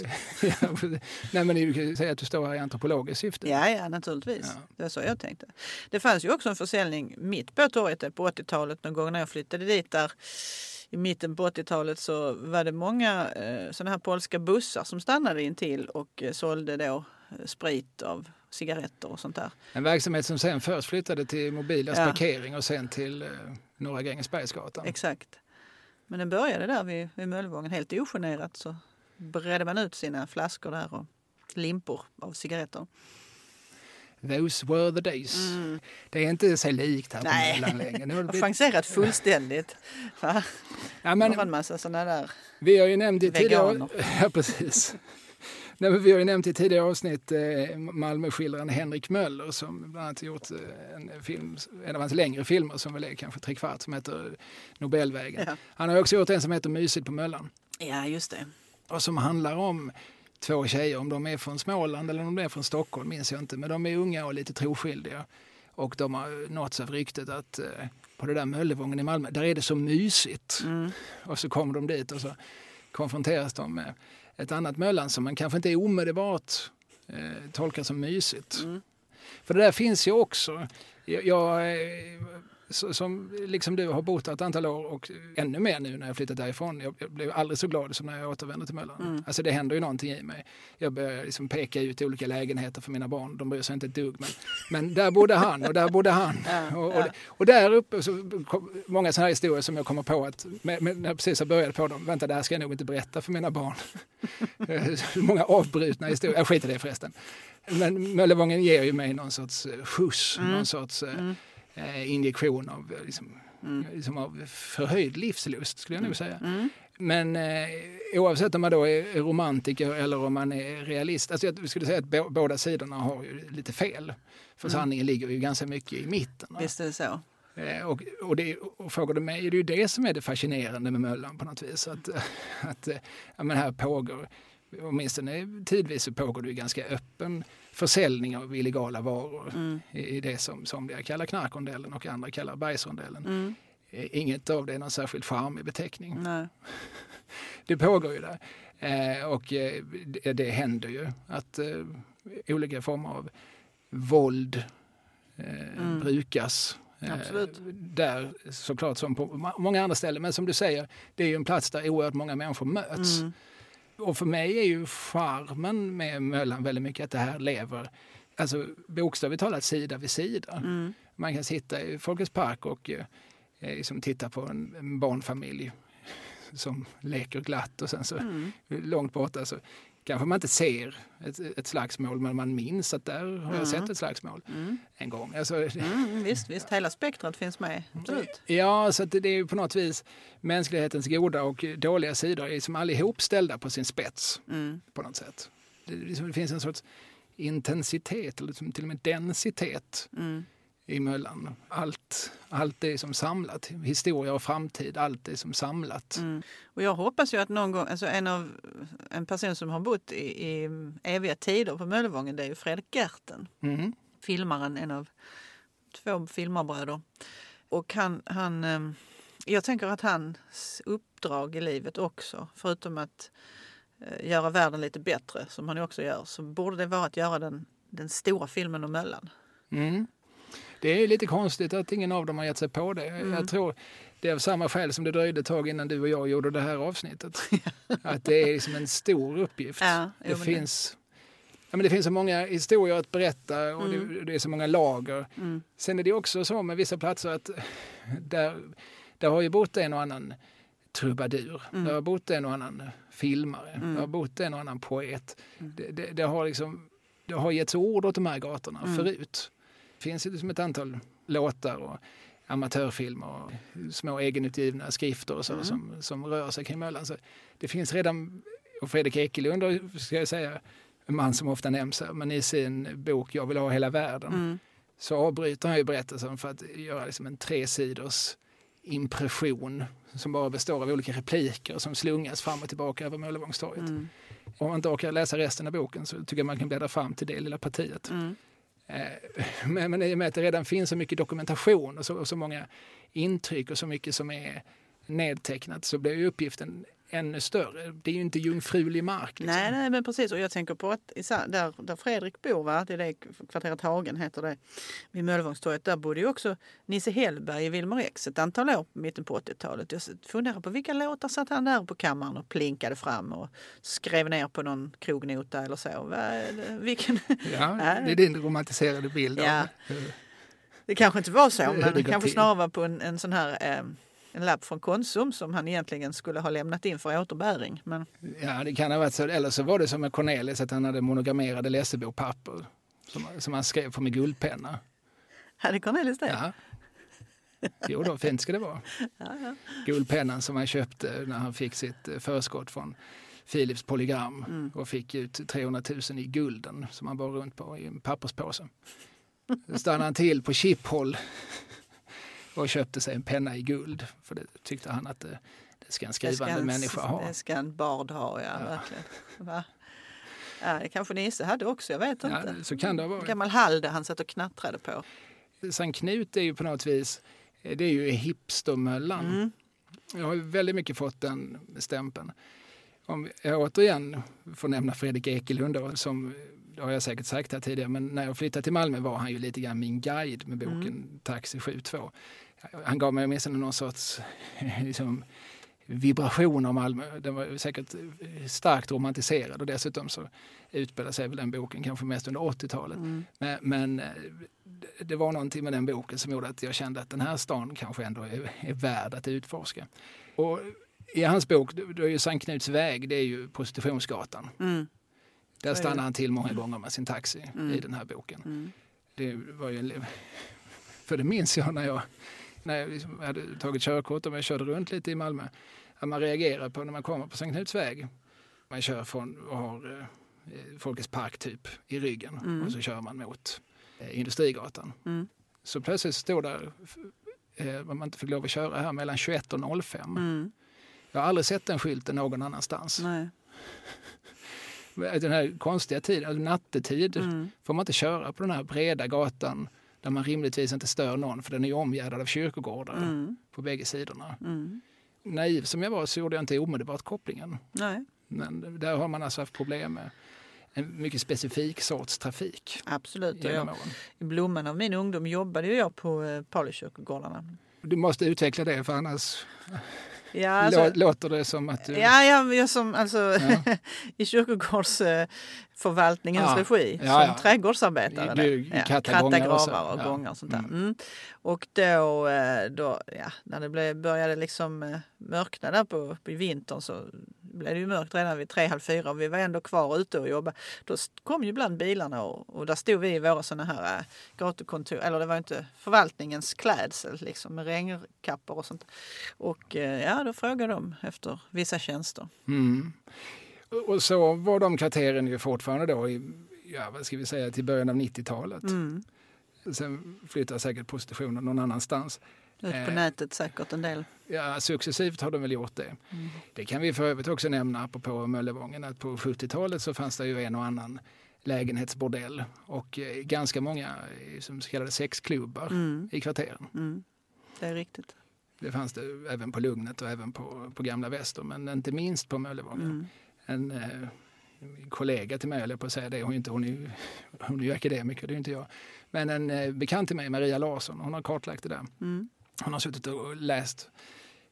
ja, *laughs* nej, men du kan säga att du står här i antropologiskt syfte. Ja, ja naturligtvis. Ja. Det var så jag tänkte. Det fanns ju också en försäljning mitt på torget på 80-talet någon gång när jag flyttade dit där i mitten på 80-talet så var det många eh, sådana här polska bussar som stannade intill och eh, sålde då eh, sprit av cigaretter och sånt där. En verksamhet som sen först flyttade till Mobilas ja. parkering och sen till eh, Norra Grängesbergsgatan. Exakt. Men den började där vid, vid Möllevången helt ogenerat så bredde man ut sina flaskor där och limpor av cigaretter. Those were the days. Mm. Det är inte sig likt här Nej. på Möllan längre. Det *laughs* har chanserat fullständigt. Va? Ja, men, *laughs* en massa sådana där Vi har ju nämnt i tidigare... *laughs* Ja, precis. *laughs* Nej, vi har ju nämnt i tidigare avsnitt eh, Malmöskildraren Henrik Möller som bland annat gjort eh, en, film, en av hans längre filmer som väl är kanske tre kvart som heter Nobelvägen. Ja. Han har också gjort en som heter Mysigt på Möllan. Ja, just det. Och som handlar om två tjejer, om de är från Småland eller om de är från Stockholm minns jag inte, men de är unga och lite troskyldiga. Och de har nåtts av ryktet att eh, på det där Möllevången i Malmö, där är det så mysigt. Mm. Och så kommer de dit och så konfronteras de med ett annat Möllan som man kanske inte omedelbart eh, tolkar som mysigt. Mm. För det där finns ju också. Jag, jag, eh, som liksom du har bott ett antal år och ännu mer nu när jag flyttat därifrån. Jag blev aldrig så glad som när jag återvände till Möllan. Mm. Alltså det händer ju någonting i mig. Jag börjar liksom peka ut olika lägenheter för mina barn. De bryr sig inte ett dugg. Men, men där bodde han och där bodde han. *laughs* Ja, och, och, ja. och, där uppe så kom, många sådana här historier som jag kommer på att med, med, när jag precis har börjat på dem. Vänta, det här ska jag nog inte berätta för mina barn. *laughs* många avbrutna historier. Jag skiter i det förresten. Men Möllevången ger ju mig någon sorts skjuts, mm. någon sorts mm eh, injektion av, eh, liksom, mm. liksom av förhöjd livslust skulle jag nog säga. Mm. Men eh, oavsett om man då är romantiker eller om man är realist, alltså jag skulle säga att båda sidorna har ju lite fel. För mm. sanningen ligger ju ganska mycket i mitten. Va? Visst är det så. Eh, och, och, det, och frågar du mig är det ju det som är det fascinerande med Möllan på något vis. Att, *laughs* att ja, men här pågår, åtminstone tidvis så pågår det ju ganska öppen försäljning av illegala varor mm. i, det som somliga kallar knarkrondellen och andra kallar bergsrondellen. Mm. Eh, inget av det är någon särskilt charmig beteckning. Nej. *laughs* Det pågår ju där. Eh, och eh, det, det händer ju att eh, olika former av våld eh, mm. brukas. Absolut. Där såklart som på många andra ställen. Men som du säger, det är ju en plats där oerhört många människor möts. Mm. Och för mig är ju charmen med Möllan väldigt mycket att det här lever alltså bokstavligt talat sida vid sida. Mm. Man kan sitta i Folkets park och eh, liksom titta på en, en barnfamilj som leker glatt och sen så mm. långt borta så kanske man inte ser ett, ett slagsmål men man minns att där har jag mm. sett ett slagsmål mm. en gång. Alltså, mm, visst, visst, hela spektrat finns med. Absolut. Ja, så det är på något vis mänsklighetens goda och dåliga sidor är som allihop ställda på sin spets mm. på något sätt. Det, det, finns en sorts intensitet, eller liksom till och med densitet i Möllan. Allt, allt är som samlat. Historia och framtid, allt är som samlat. Mm. Och jag hoppas ju att någon gång, alltså en, av, en person som har bott i, i eviga tider på Möllevången det är ju Fredrik Gerten. Mm. Filmaren, en av två filmarbröder. Och han, han, ehm, jag tänker att hans uppdrag i livet också, förutom att eh, göra världen lite bättre, som han också gör, så borde det vara att göra den, den stora filmen om Möllan. Mm. Det är lite konstigt att ingen av dem har gett sig på det. Mm. Jag tror det är av samma skäl som det dröjde ett tag innan du och jag gjorde det här avsnittet. *laughs* att det är liksom en stor uppgift. Ja, det, jo, finns, det. Ja, men det finns så många historier att berätta och mm. det, det, är så många lager. Mm. Sen är det också så med vissa platser att *laughs* där, där har ju bott en och annan trubadur. Mm. Det har bott en och annan filmare. Mm. Det har bott en och annan poet. Mm. Det, det, det, har liksom, det har getts ord åt de här gatorna mm. förut. Det finns ju liksom ett antal låtar och amatörfilmer och små egenutgivna skrifter och så mm. som, som rör sig kring Möllan. Så det finns redan, och Fredrik Ekelund ska jag säga, en man som ofta nämns här, men i sin bok Jag vill ha hela världen mm. så avbryter han ju berättelsen för att göra liksom en tresidors impression som bara består av olika repliker som slungas fram och tillbaka över Möllevångstorget. Mm. Om man inte orkar läsa resten av boken så tycker jag man kan bläddra fram till det lilla partiet. Mm. Eh, *laughs* men, men i och med att det redan finns så mycket dokumentation och så, och så många intryck och så mycket som är nedtecknat så blir uppgiften ännu större. Det är ju inte jungfrulig mark. Liksom. Nej, nej, men precis. Och jag tänker på att där, där Fredrik bor, va? det är det kvarteret Hagen heter det, vid Möllevångstorget, där bodde ju också Nisse Hellberg i Wilmer X ett antal år på mitten på 80-talet. Jag funderar på vilka låtar satt han där på kammaren och plinkade fram och skrev ner på någon krognota eller så. Vilken... Ja, *laughs* det är din romantiserade bild ja. det kanske inte var så, *laughs* men det kanske snarare var på en, en sån här eh, en lapp från Konsum som han egentligen skulle ha lämnat in för återbäring. Men... Ja, det kan ha varit så. Eller så var det som med Cornelis att han hade monogrammerade Lessebo-papper som, som han skrev på med guldpenna. Hade Cornelis det? Ja. Jo då, fint ska det vara. *laughs* Ja, ja. Guldpennan som han köpte när han fick sitt eh, förskott från Philips polygram mm. och fick ut 300 000 i gulden som han bar runt på i en papperspåse. Då stannade han till på Chiphol och köpte sig en penna i guld. För det tyckte han att det, det ska en skrivande ska en, människa ha. Det ska en bard ha, ja, ja. verkligen. Va? Ja, det kanske Nisse hade också, jag vet inte. Ja, så kan det vara. Gammal Halde han satt och knattrade på. Sankt Knut är ju på något vis, det är ju hipstermöllan. Mm. Jag har väldigt mycket fått den stämpeln. Om jag återigen får nämna Fredrik Ekelund då, som det har jag säkert sagt här tidigare, men när jag flyttade till Malmö var han ju lite grann min guide med boken mm. Taxi 72. Han gav mig åtminstone någon sorts *laughs* liksom, vibration av Malmö. Den var säkert starkt romantiserad och dessutom så utspelade sig väl den boken kanske mest under 80-talet. Mm. Men, men, eh, det var någonting med den boken som gjorde att jag kände att den här stan kanske ändå är, är värd att utforska. Och i hans bok, då är ju Sankt Knuts väg, det är ju prostitutionsgatan. Mm. Där stannar han till många gånger med sin taxi mm. i den här boken. Mm. Det var ju, *laughs* för det minns jag när jag, när jag liksom hade tagit körkort och jag körde runt lite i Malmö. Att man reagerar på när man kommer på Sankt Knuts väg. Man kör från och har eh, Folkets park typ i ryggen mm. och så kör man mot eh, Industrigatan. Mm. Så plötsligt står där eh, man inte fick lov att köra här mellan 21 och 05. Mm. Jag har aldrig sett den skylten någon annanstans. Nej. *laughs* Den här konstiga tiden, alltså nattetid, mm. får man inte köra på den här breda gatan där man rimligtvis inte stör någon för den är omgärdad av kyrkogårdar mm. på bägge sidorna. Mm. Naiv som jag var så gjorde jag inte omedelbart kopplingen. Nej. Men där har man alltså haft problem med en mycket specifik sorts trafik. Absolut. Jag, I blomman av min ungdom jobbade jag på eh, Palukyrkogårdarna. Du måste utveckla det för annars Ja, alltså, Låter det som att du... Ja, jag, jag som, alltså, ja. *laughs* i kyrkogårdsförvaltningens ja. regi ja, som ja. trädgårdsarbetare. Du, ja, kratta gravar och gångar och sånt där. Mm. Mm. Och då, eh, då ja, när det blev, började liksom eh, mörkna där på, på vintern så blev det ju mörkt redan vid tre, halv fyra och vi var ändå kvar ute och jobbade. Då kom ju ibland bilarna och, och där stod vi i våra sådana här äh, gatukontor, eller det var inte förvaltningens klädsel liksom med regnkappor och sånt. Och äh, ja, då frågade de efter vissa tjänster. Mm. Och så var de kvarteren ju fortfarande då i, ja vad ska vi säga, till början av 90-talet. Mm. Sen flyttade säkert positionen någon annanstans. Ut på eh, nätet säkert en del. Ja, successivt har de väl gjort det. Mm. Det kan vi för övrigt också nämna apropå Möllevången att på 70-talet så fanns det ju en och annan lägenhetsbordell och eh, ganska många eh, som så kallade sexklubbar mm. i kvarteren. Mm. Det är riktigt. Det fanns det även på Lugnet och även på, på Gamla Väster men inte minst på Möllevången. Mm. En eh, kollega till mig, eller på att säga det, hon är, inte, hon är, hon är ju akademiker, det är inte jag. Men en eh, bekant till mig, Maria Larsson, hon har kartlagt det där. Mm. Hon har suttit och läst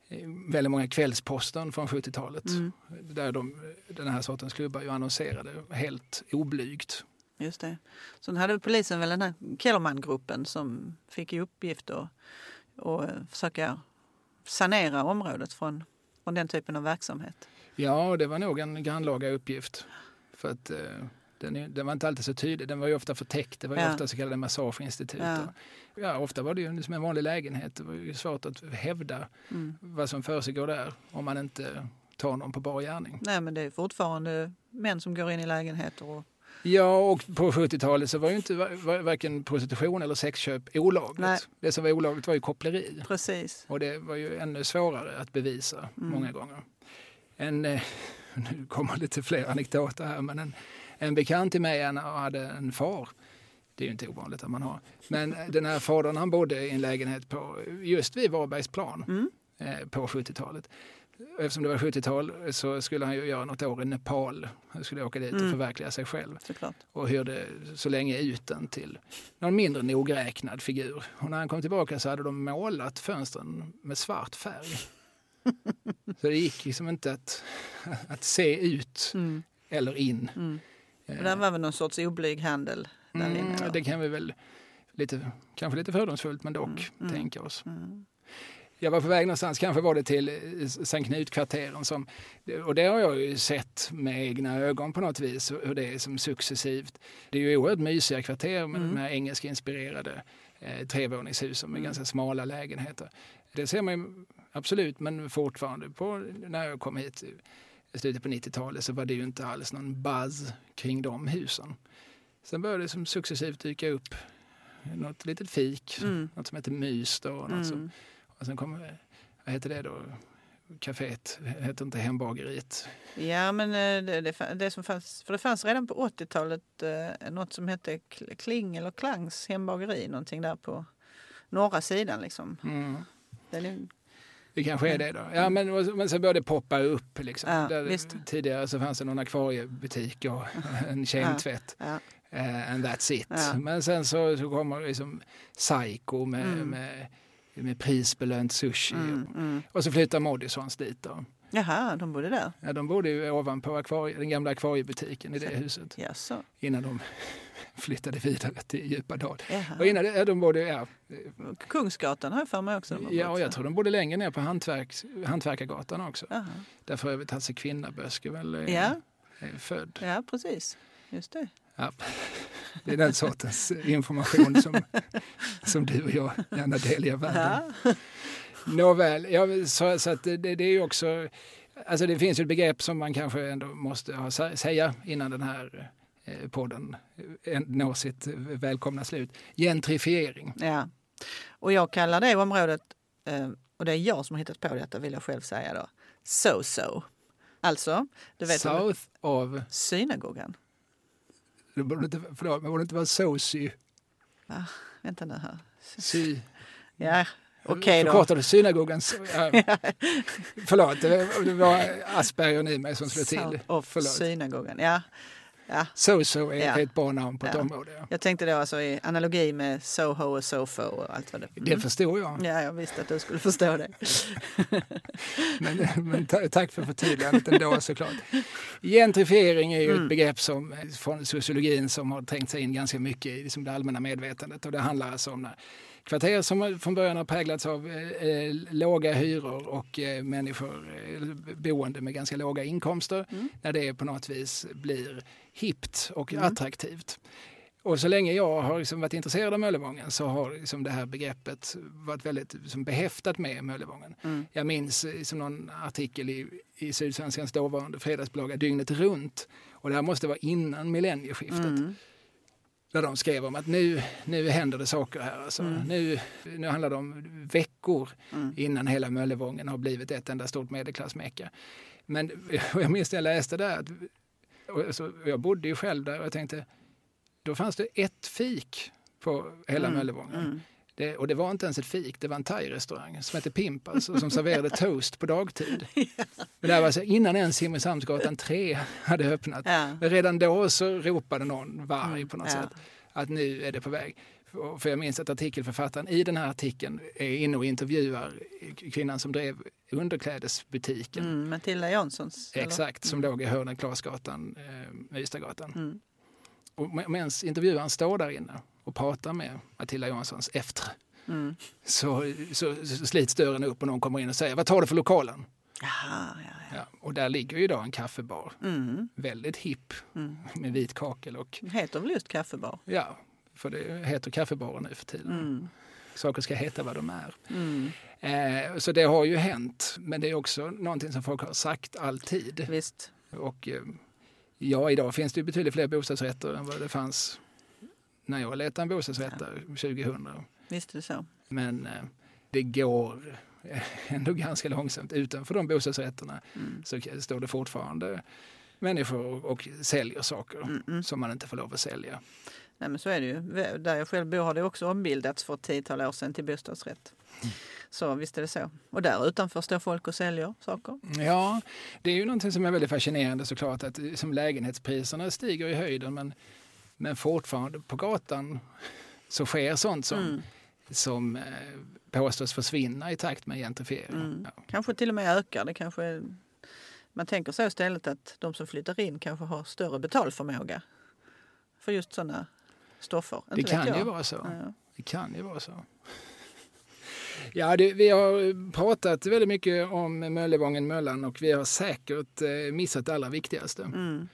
eh, väldigt många Kvällsposten från 70-talet. Mm. Där de, den här sortens klubbar ju annonserade helt oblygt. Just det. Så hade polisen väl den här Kellerman-gruppen som fick i uppgift att och försöka sanera området från, från den typen av verksamhet. Ja, det var nog en grannlaga uppgift. För att eh, den, den, var inte alltid så tydlig. Den var ju ofta förtäckt. Det var ju ja. ofta så kallade massageinstitut. Ja. ja, ofta var det ju som en vanlig lägenhet. Det var ju svårt att hävda mm. vad som försiggår där om man inte tar någon på bar gärning. Nej, men det är fortfarande män som går in i lägenheter och Ja, och på 70-talet så var ju inte varken prostitution eller sexköp olagligt. Nej. Det som var olagligt var ju koppleri. Precis. Och det var ju ännu svårare att bevisa mm. många gånger. En, eh, *laughs* nu kommer lite fler anekdoter här, men en, en bekant till mig hade en far. Det är ju inte ovanligt att man har. Men den här fadern han bodde i en lägenhet på, just vid Varbergsplan mm. eh, på 70-talet. Eftersom det var 70-tal så skulle han ju göra något år i Nepal. Han skulle åka dit mm. och förverkliga sig själv. Såklart. Och hyrde så länge ut den till någon mindre nogräknad figur. Och när han kom tillbaka så hade de målat fönstren med svart färg. *laughs* så det gick liksom inte att, att se ut mm. eller in. Mm. Och det var väl någon sorts oblyg handel där mm, inne? Det kan vi väl, lite, kanske lite fördomsfullt men dock, mm, mm. tänka oss. Mm. Jag var på väg någonstans, kanske var det till eh, Sankt Knut-kvarteren. Som, och det har jag ju sett med egna ögon på något vis, hur det är som successivt. Det är ju oerhört mysiga kvarter med, mm. med engelska-inspirerade eh, trevåningshus med mm. ganska smala lägenheter. Det ser man ju absolut, men fortfarande på, när jag kom hit slutet på 90-talet så var det ju inte alls någon buzz kring de husen. Sen började det som successivt dyka upp något litet fik, mm. något som heter Mys då. Något mm. som, och sen kom, vad heter det då? Caféet heter inte Hembageriet. Ja, men eh, det, det, det, som fanns, för det fanns redan på 80-talet eh, något som hette Kling eller Klangs hembageri, någonting där på norra sidan liksom. Mm. Den Det kanske är det då. Ja, men, men så började det poppa upp. Liksom. Ja, Där, tidigare så fanns det någon akvariebutik och *laughs* en kemtvätt. Ja. Eh, and that's it. Ja. Men sen så, så kommer liksom Psycho med, Mm. med, med prisbelönt sushi. Mm, mm. Och så flyttar Moodysons dit. Då. Jaha, de bodde där? Ja, de bodde ju ovanpå akvarie, den gamla akvariebutiken i det huset Jaså? innan de *laughs* flyttade vidare till Djupadal. Och innan det, de bodde, ja, Kungsgatan har jag för mig också. ja, och jag tror de bodde längre ner på hantverks, Hantverkargatan också. Jaha. Där för övrigt Hasse Kvinnaböske väl är, Ja. är född. ja, precis. Just det. Ja. Det är den sortens information som, *laughs* som du och jag gärna delger världen. Ja. Nåväl, ja, så, så att det, det är ju också... Alltså det finns ju ett begrepp som man kanske ändå måste ha, sä- säga innan den här eh, podden eh, når sitt välkomna slut. Gentrifiering. ja. Och jag kallar det området, eh, och det är jag som har hittat på detta vill jag själv säga då, so-so. Alltså, du vet South of... synagogan. Det borde inte, förlåt, men borde inte vara soci... Va? Vänta nu här. Sy, Ja, okej. Förkortade synagogan. så- *laughs* Ja. Förlåt, det var- Asperger i mig som slog till. Förlåt. synagogan. Ja. ja, So-so är Ja. ett bra namn på ett Ja. område. Ja. jag tänkte då alltså i analogi med Soho och Sofo och allt vad det Det förstår jag. Ja, jag visste att du skulle förstå det. *laughs* Men, men ta, tack för förtydligandet ändå *laughs* såklart. Gentrifiering är ju Mm. ett begrepp som, från sociologin som har trängt sig in ganska mycket i liksom det allmänna medvetandet. Och det handlar alltså om när kvarter som från början har präglats av eh, eh, låga hyror och eh, människor eh, boende med ganska låga inkomster. Mm. När det på något vis blir hippt och Mm. attraktivt. Och så länge jag har liksom varit intresserad av Möllevången så har liksom det här begreppet varit väldigt liksom behäftat med Möllevången. Mm. Jag minns eh, som någon artikel i, i Sydsvenskans dåvarande fredagsbilaga Dygnet runt. Och det här måste vara innan millennieskiftet. Mm. Där de skrev om att nu, nu händer det saker här. Alltså. Mm. Nu, nu handlar det om veckor Mm. innan hela Möllevången har blivit ett enda stort medelklassmecka. Men jag minns när jag läste det. Att, och så, jag bodde ju själv där och jag tänkte, då fanns det ett fik på hela Mm. Möllevången. Mm. Det, och det var inte ens ett fik, det var en thai-restaurang som hette Pimp, alltså, som serverade *laughs* toast på dagtid. *laughs* Men det var alltså innan ens Simrishamnsgatan 3 hade öppnat. Ja. Men redan då så ropade någon varg Mm, på något ja. sätt att nu är det på väg. För jag minns att artikelförfattaren i den här artikeln är inne och intervjuar kvinnan som drev underklädesbutiken. Mm. Matilda Janssons. eller? Exakt, som låg i hörnen Klasgatan, eh, Ystadgatan. Mm. Och med- medan intervjuaren står där inne och pratar med Matilda Johanssons efter Mm. så, så, så slits dörren upp och någon kommer in och säger vad tar du för lokalen? Jaha, ja, ja. Ja, och där ligger ju idag en kaffebar, Mm. väldigt hipp Mm. med vit kakel och heter väl just kaffebar? ja, för det heter kaffebarer nu för tiden. Mm. Saker ska heta vad de är. Mm. Eh, så det har ju hänt, men det är också någonting som folk har sagt alltid. Visst. Och eh, ja, idag finns det betydligt fler bostadsrätter än vad det fanns när jag letade en bostadsrätt där 2000. Visst är det så. Men eh, det går *laughs* ändå ganska långsamt. Utanför de bostadsrätterna Mm. så står det fortfarande människor och, och säljer saker Mm, mm. som man inte får lov att sälja. Nej, men så är det ju. Där jag själv bor har det också ombildats för ett tiotal år sedan till bostadsrätt. Så visst är det så. Och där utanför står folk och säljer saker. Ja, det är ju någonting som är väldigt fascinerande såklart att eh, som lägenhetspriserna stiger i höjden men, men fortfarande på gatan så sker sånt som, Mm. som eh, påstås försvinna i takt med gentrifiering. Mm. Ja. Kanske till och med ökar. Det kanske, man tänker så istället att de som flyttar in kanske har större betalförmåga för just sådana stoffer. Det Inte kan vet ju vara så. Ja. Det kan ju vara så. Ja, det, vi har pratat väldigt mycket om Möllevången Möllan och vi har säkert eh, missat det allra viktigaste. Mm.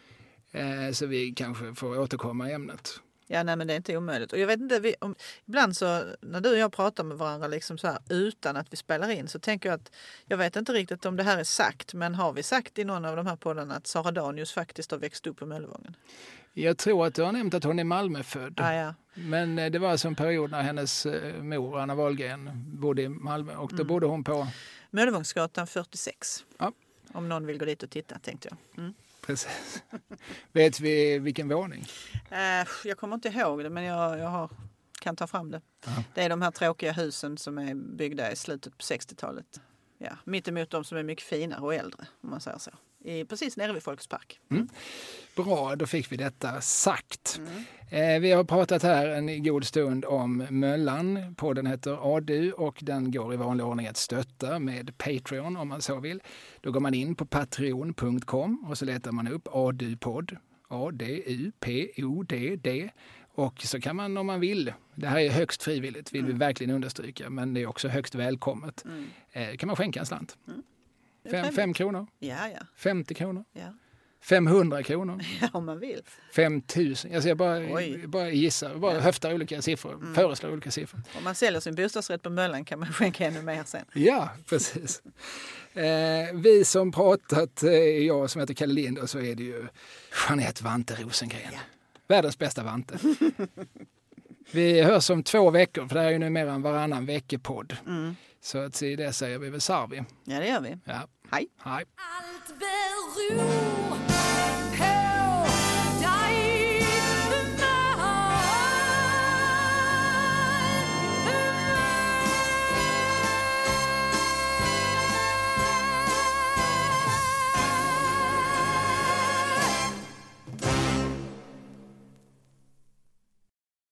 Eh, så vi kanske får återkomma i ämnet. Ja, nej, men det är inte omöjligt. Och jag vet inte, vi, om, ibland så när du och jag pratar med varandra liksom så här, utan att vi spelar in så tänker jag att jag vet inte riktigt om det här är sagt, men har vi sagt i någon av de här poddarna att Sara Danius faktiskt har växt upp på Möllevången? Jag tror att du har nämnt att hon är Malmöfödd. Ah, ja. Men eh, det var alltså en period när hennes eh, mor, Anna Wahlgren, bodde i Malmö och då Mm. bodde hon på Möllevångsgatan 46. Ja. Om någon vill gå dit och titta tänkte jag. Mm. Precis. *laughs* Vet vi vilken våning? Eh, jag kommer inte ihåg det men jag, jag har, kan ta fram det. Ja. Det är de här tråkiga husen som är byggda i slutet på 60-talet. ja, mittemot de som är mycket finare och äldre, om man säger så. Precis nere vid Folkets park. Bra, då fick vi detta sagt. Eh, vi har pratat här en god stund om Möllan. Podden heter ADU och den går i vanlig ordning att stötta med Patreon om man så vill. Då går man in på patreon.com och så letar man upp ADU-podd. A-D-U-P-O-D-D. Och så kan man om man vill, det här är högst frivilligt vill vi verkligen understryka, men det är också högst välkommet. Eh, kan man skänka en slant. Fem, fem kronor, Ja, ja, 50 kronor, ja. 500 kronor. *laughs* ja, om man vill. 5 000. Alltså jag bara, Oj. bara gissar, bara höftar olika siffror, föreslår olika siffror. Om man säljer sin bostadsrätt på Möllan kan man *laughs* skänka ännu mer sen. Ja, precis. *laughs* Eh, vi som pratat är jag som heter Kalle Lind och så är det ju Jeanette Vante Rosengren. Världens bästa Vante. vi hörs om två veckor, för det här är ju numera en varannan veckopodd. Så att det säger vi väl Sarvi. Ja, det gör vi. Ja. Hej! Hej. Allt beror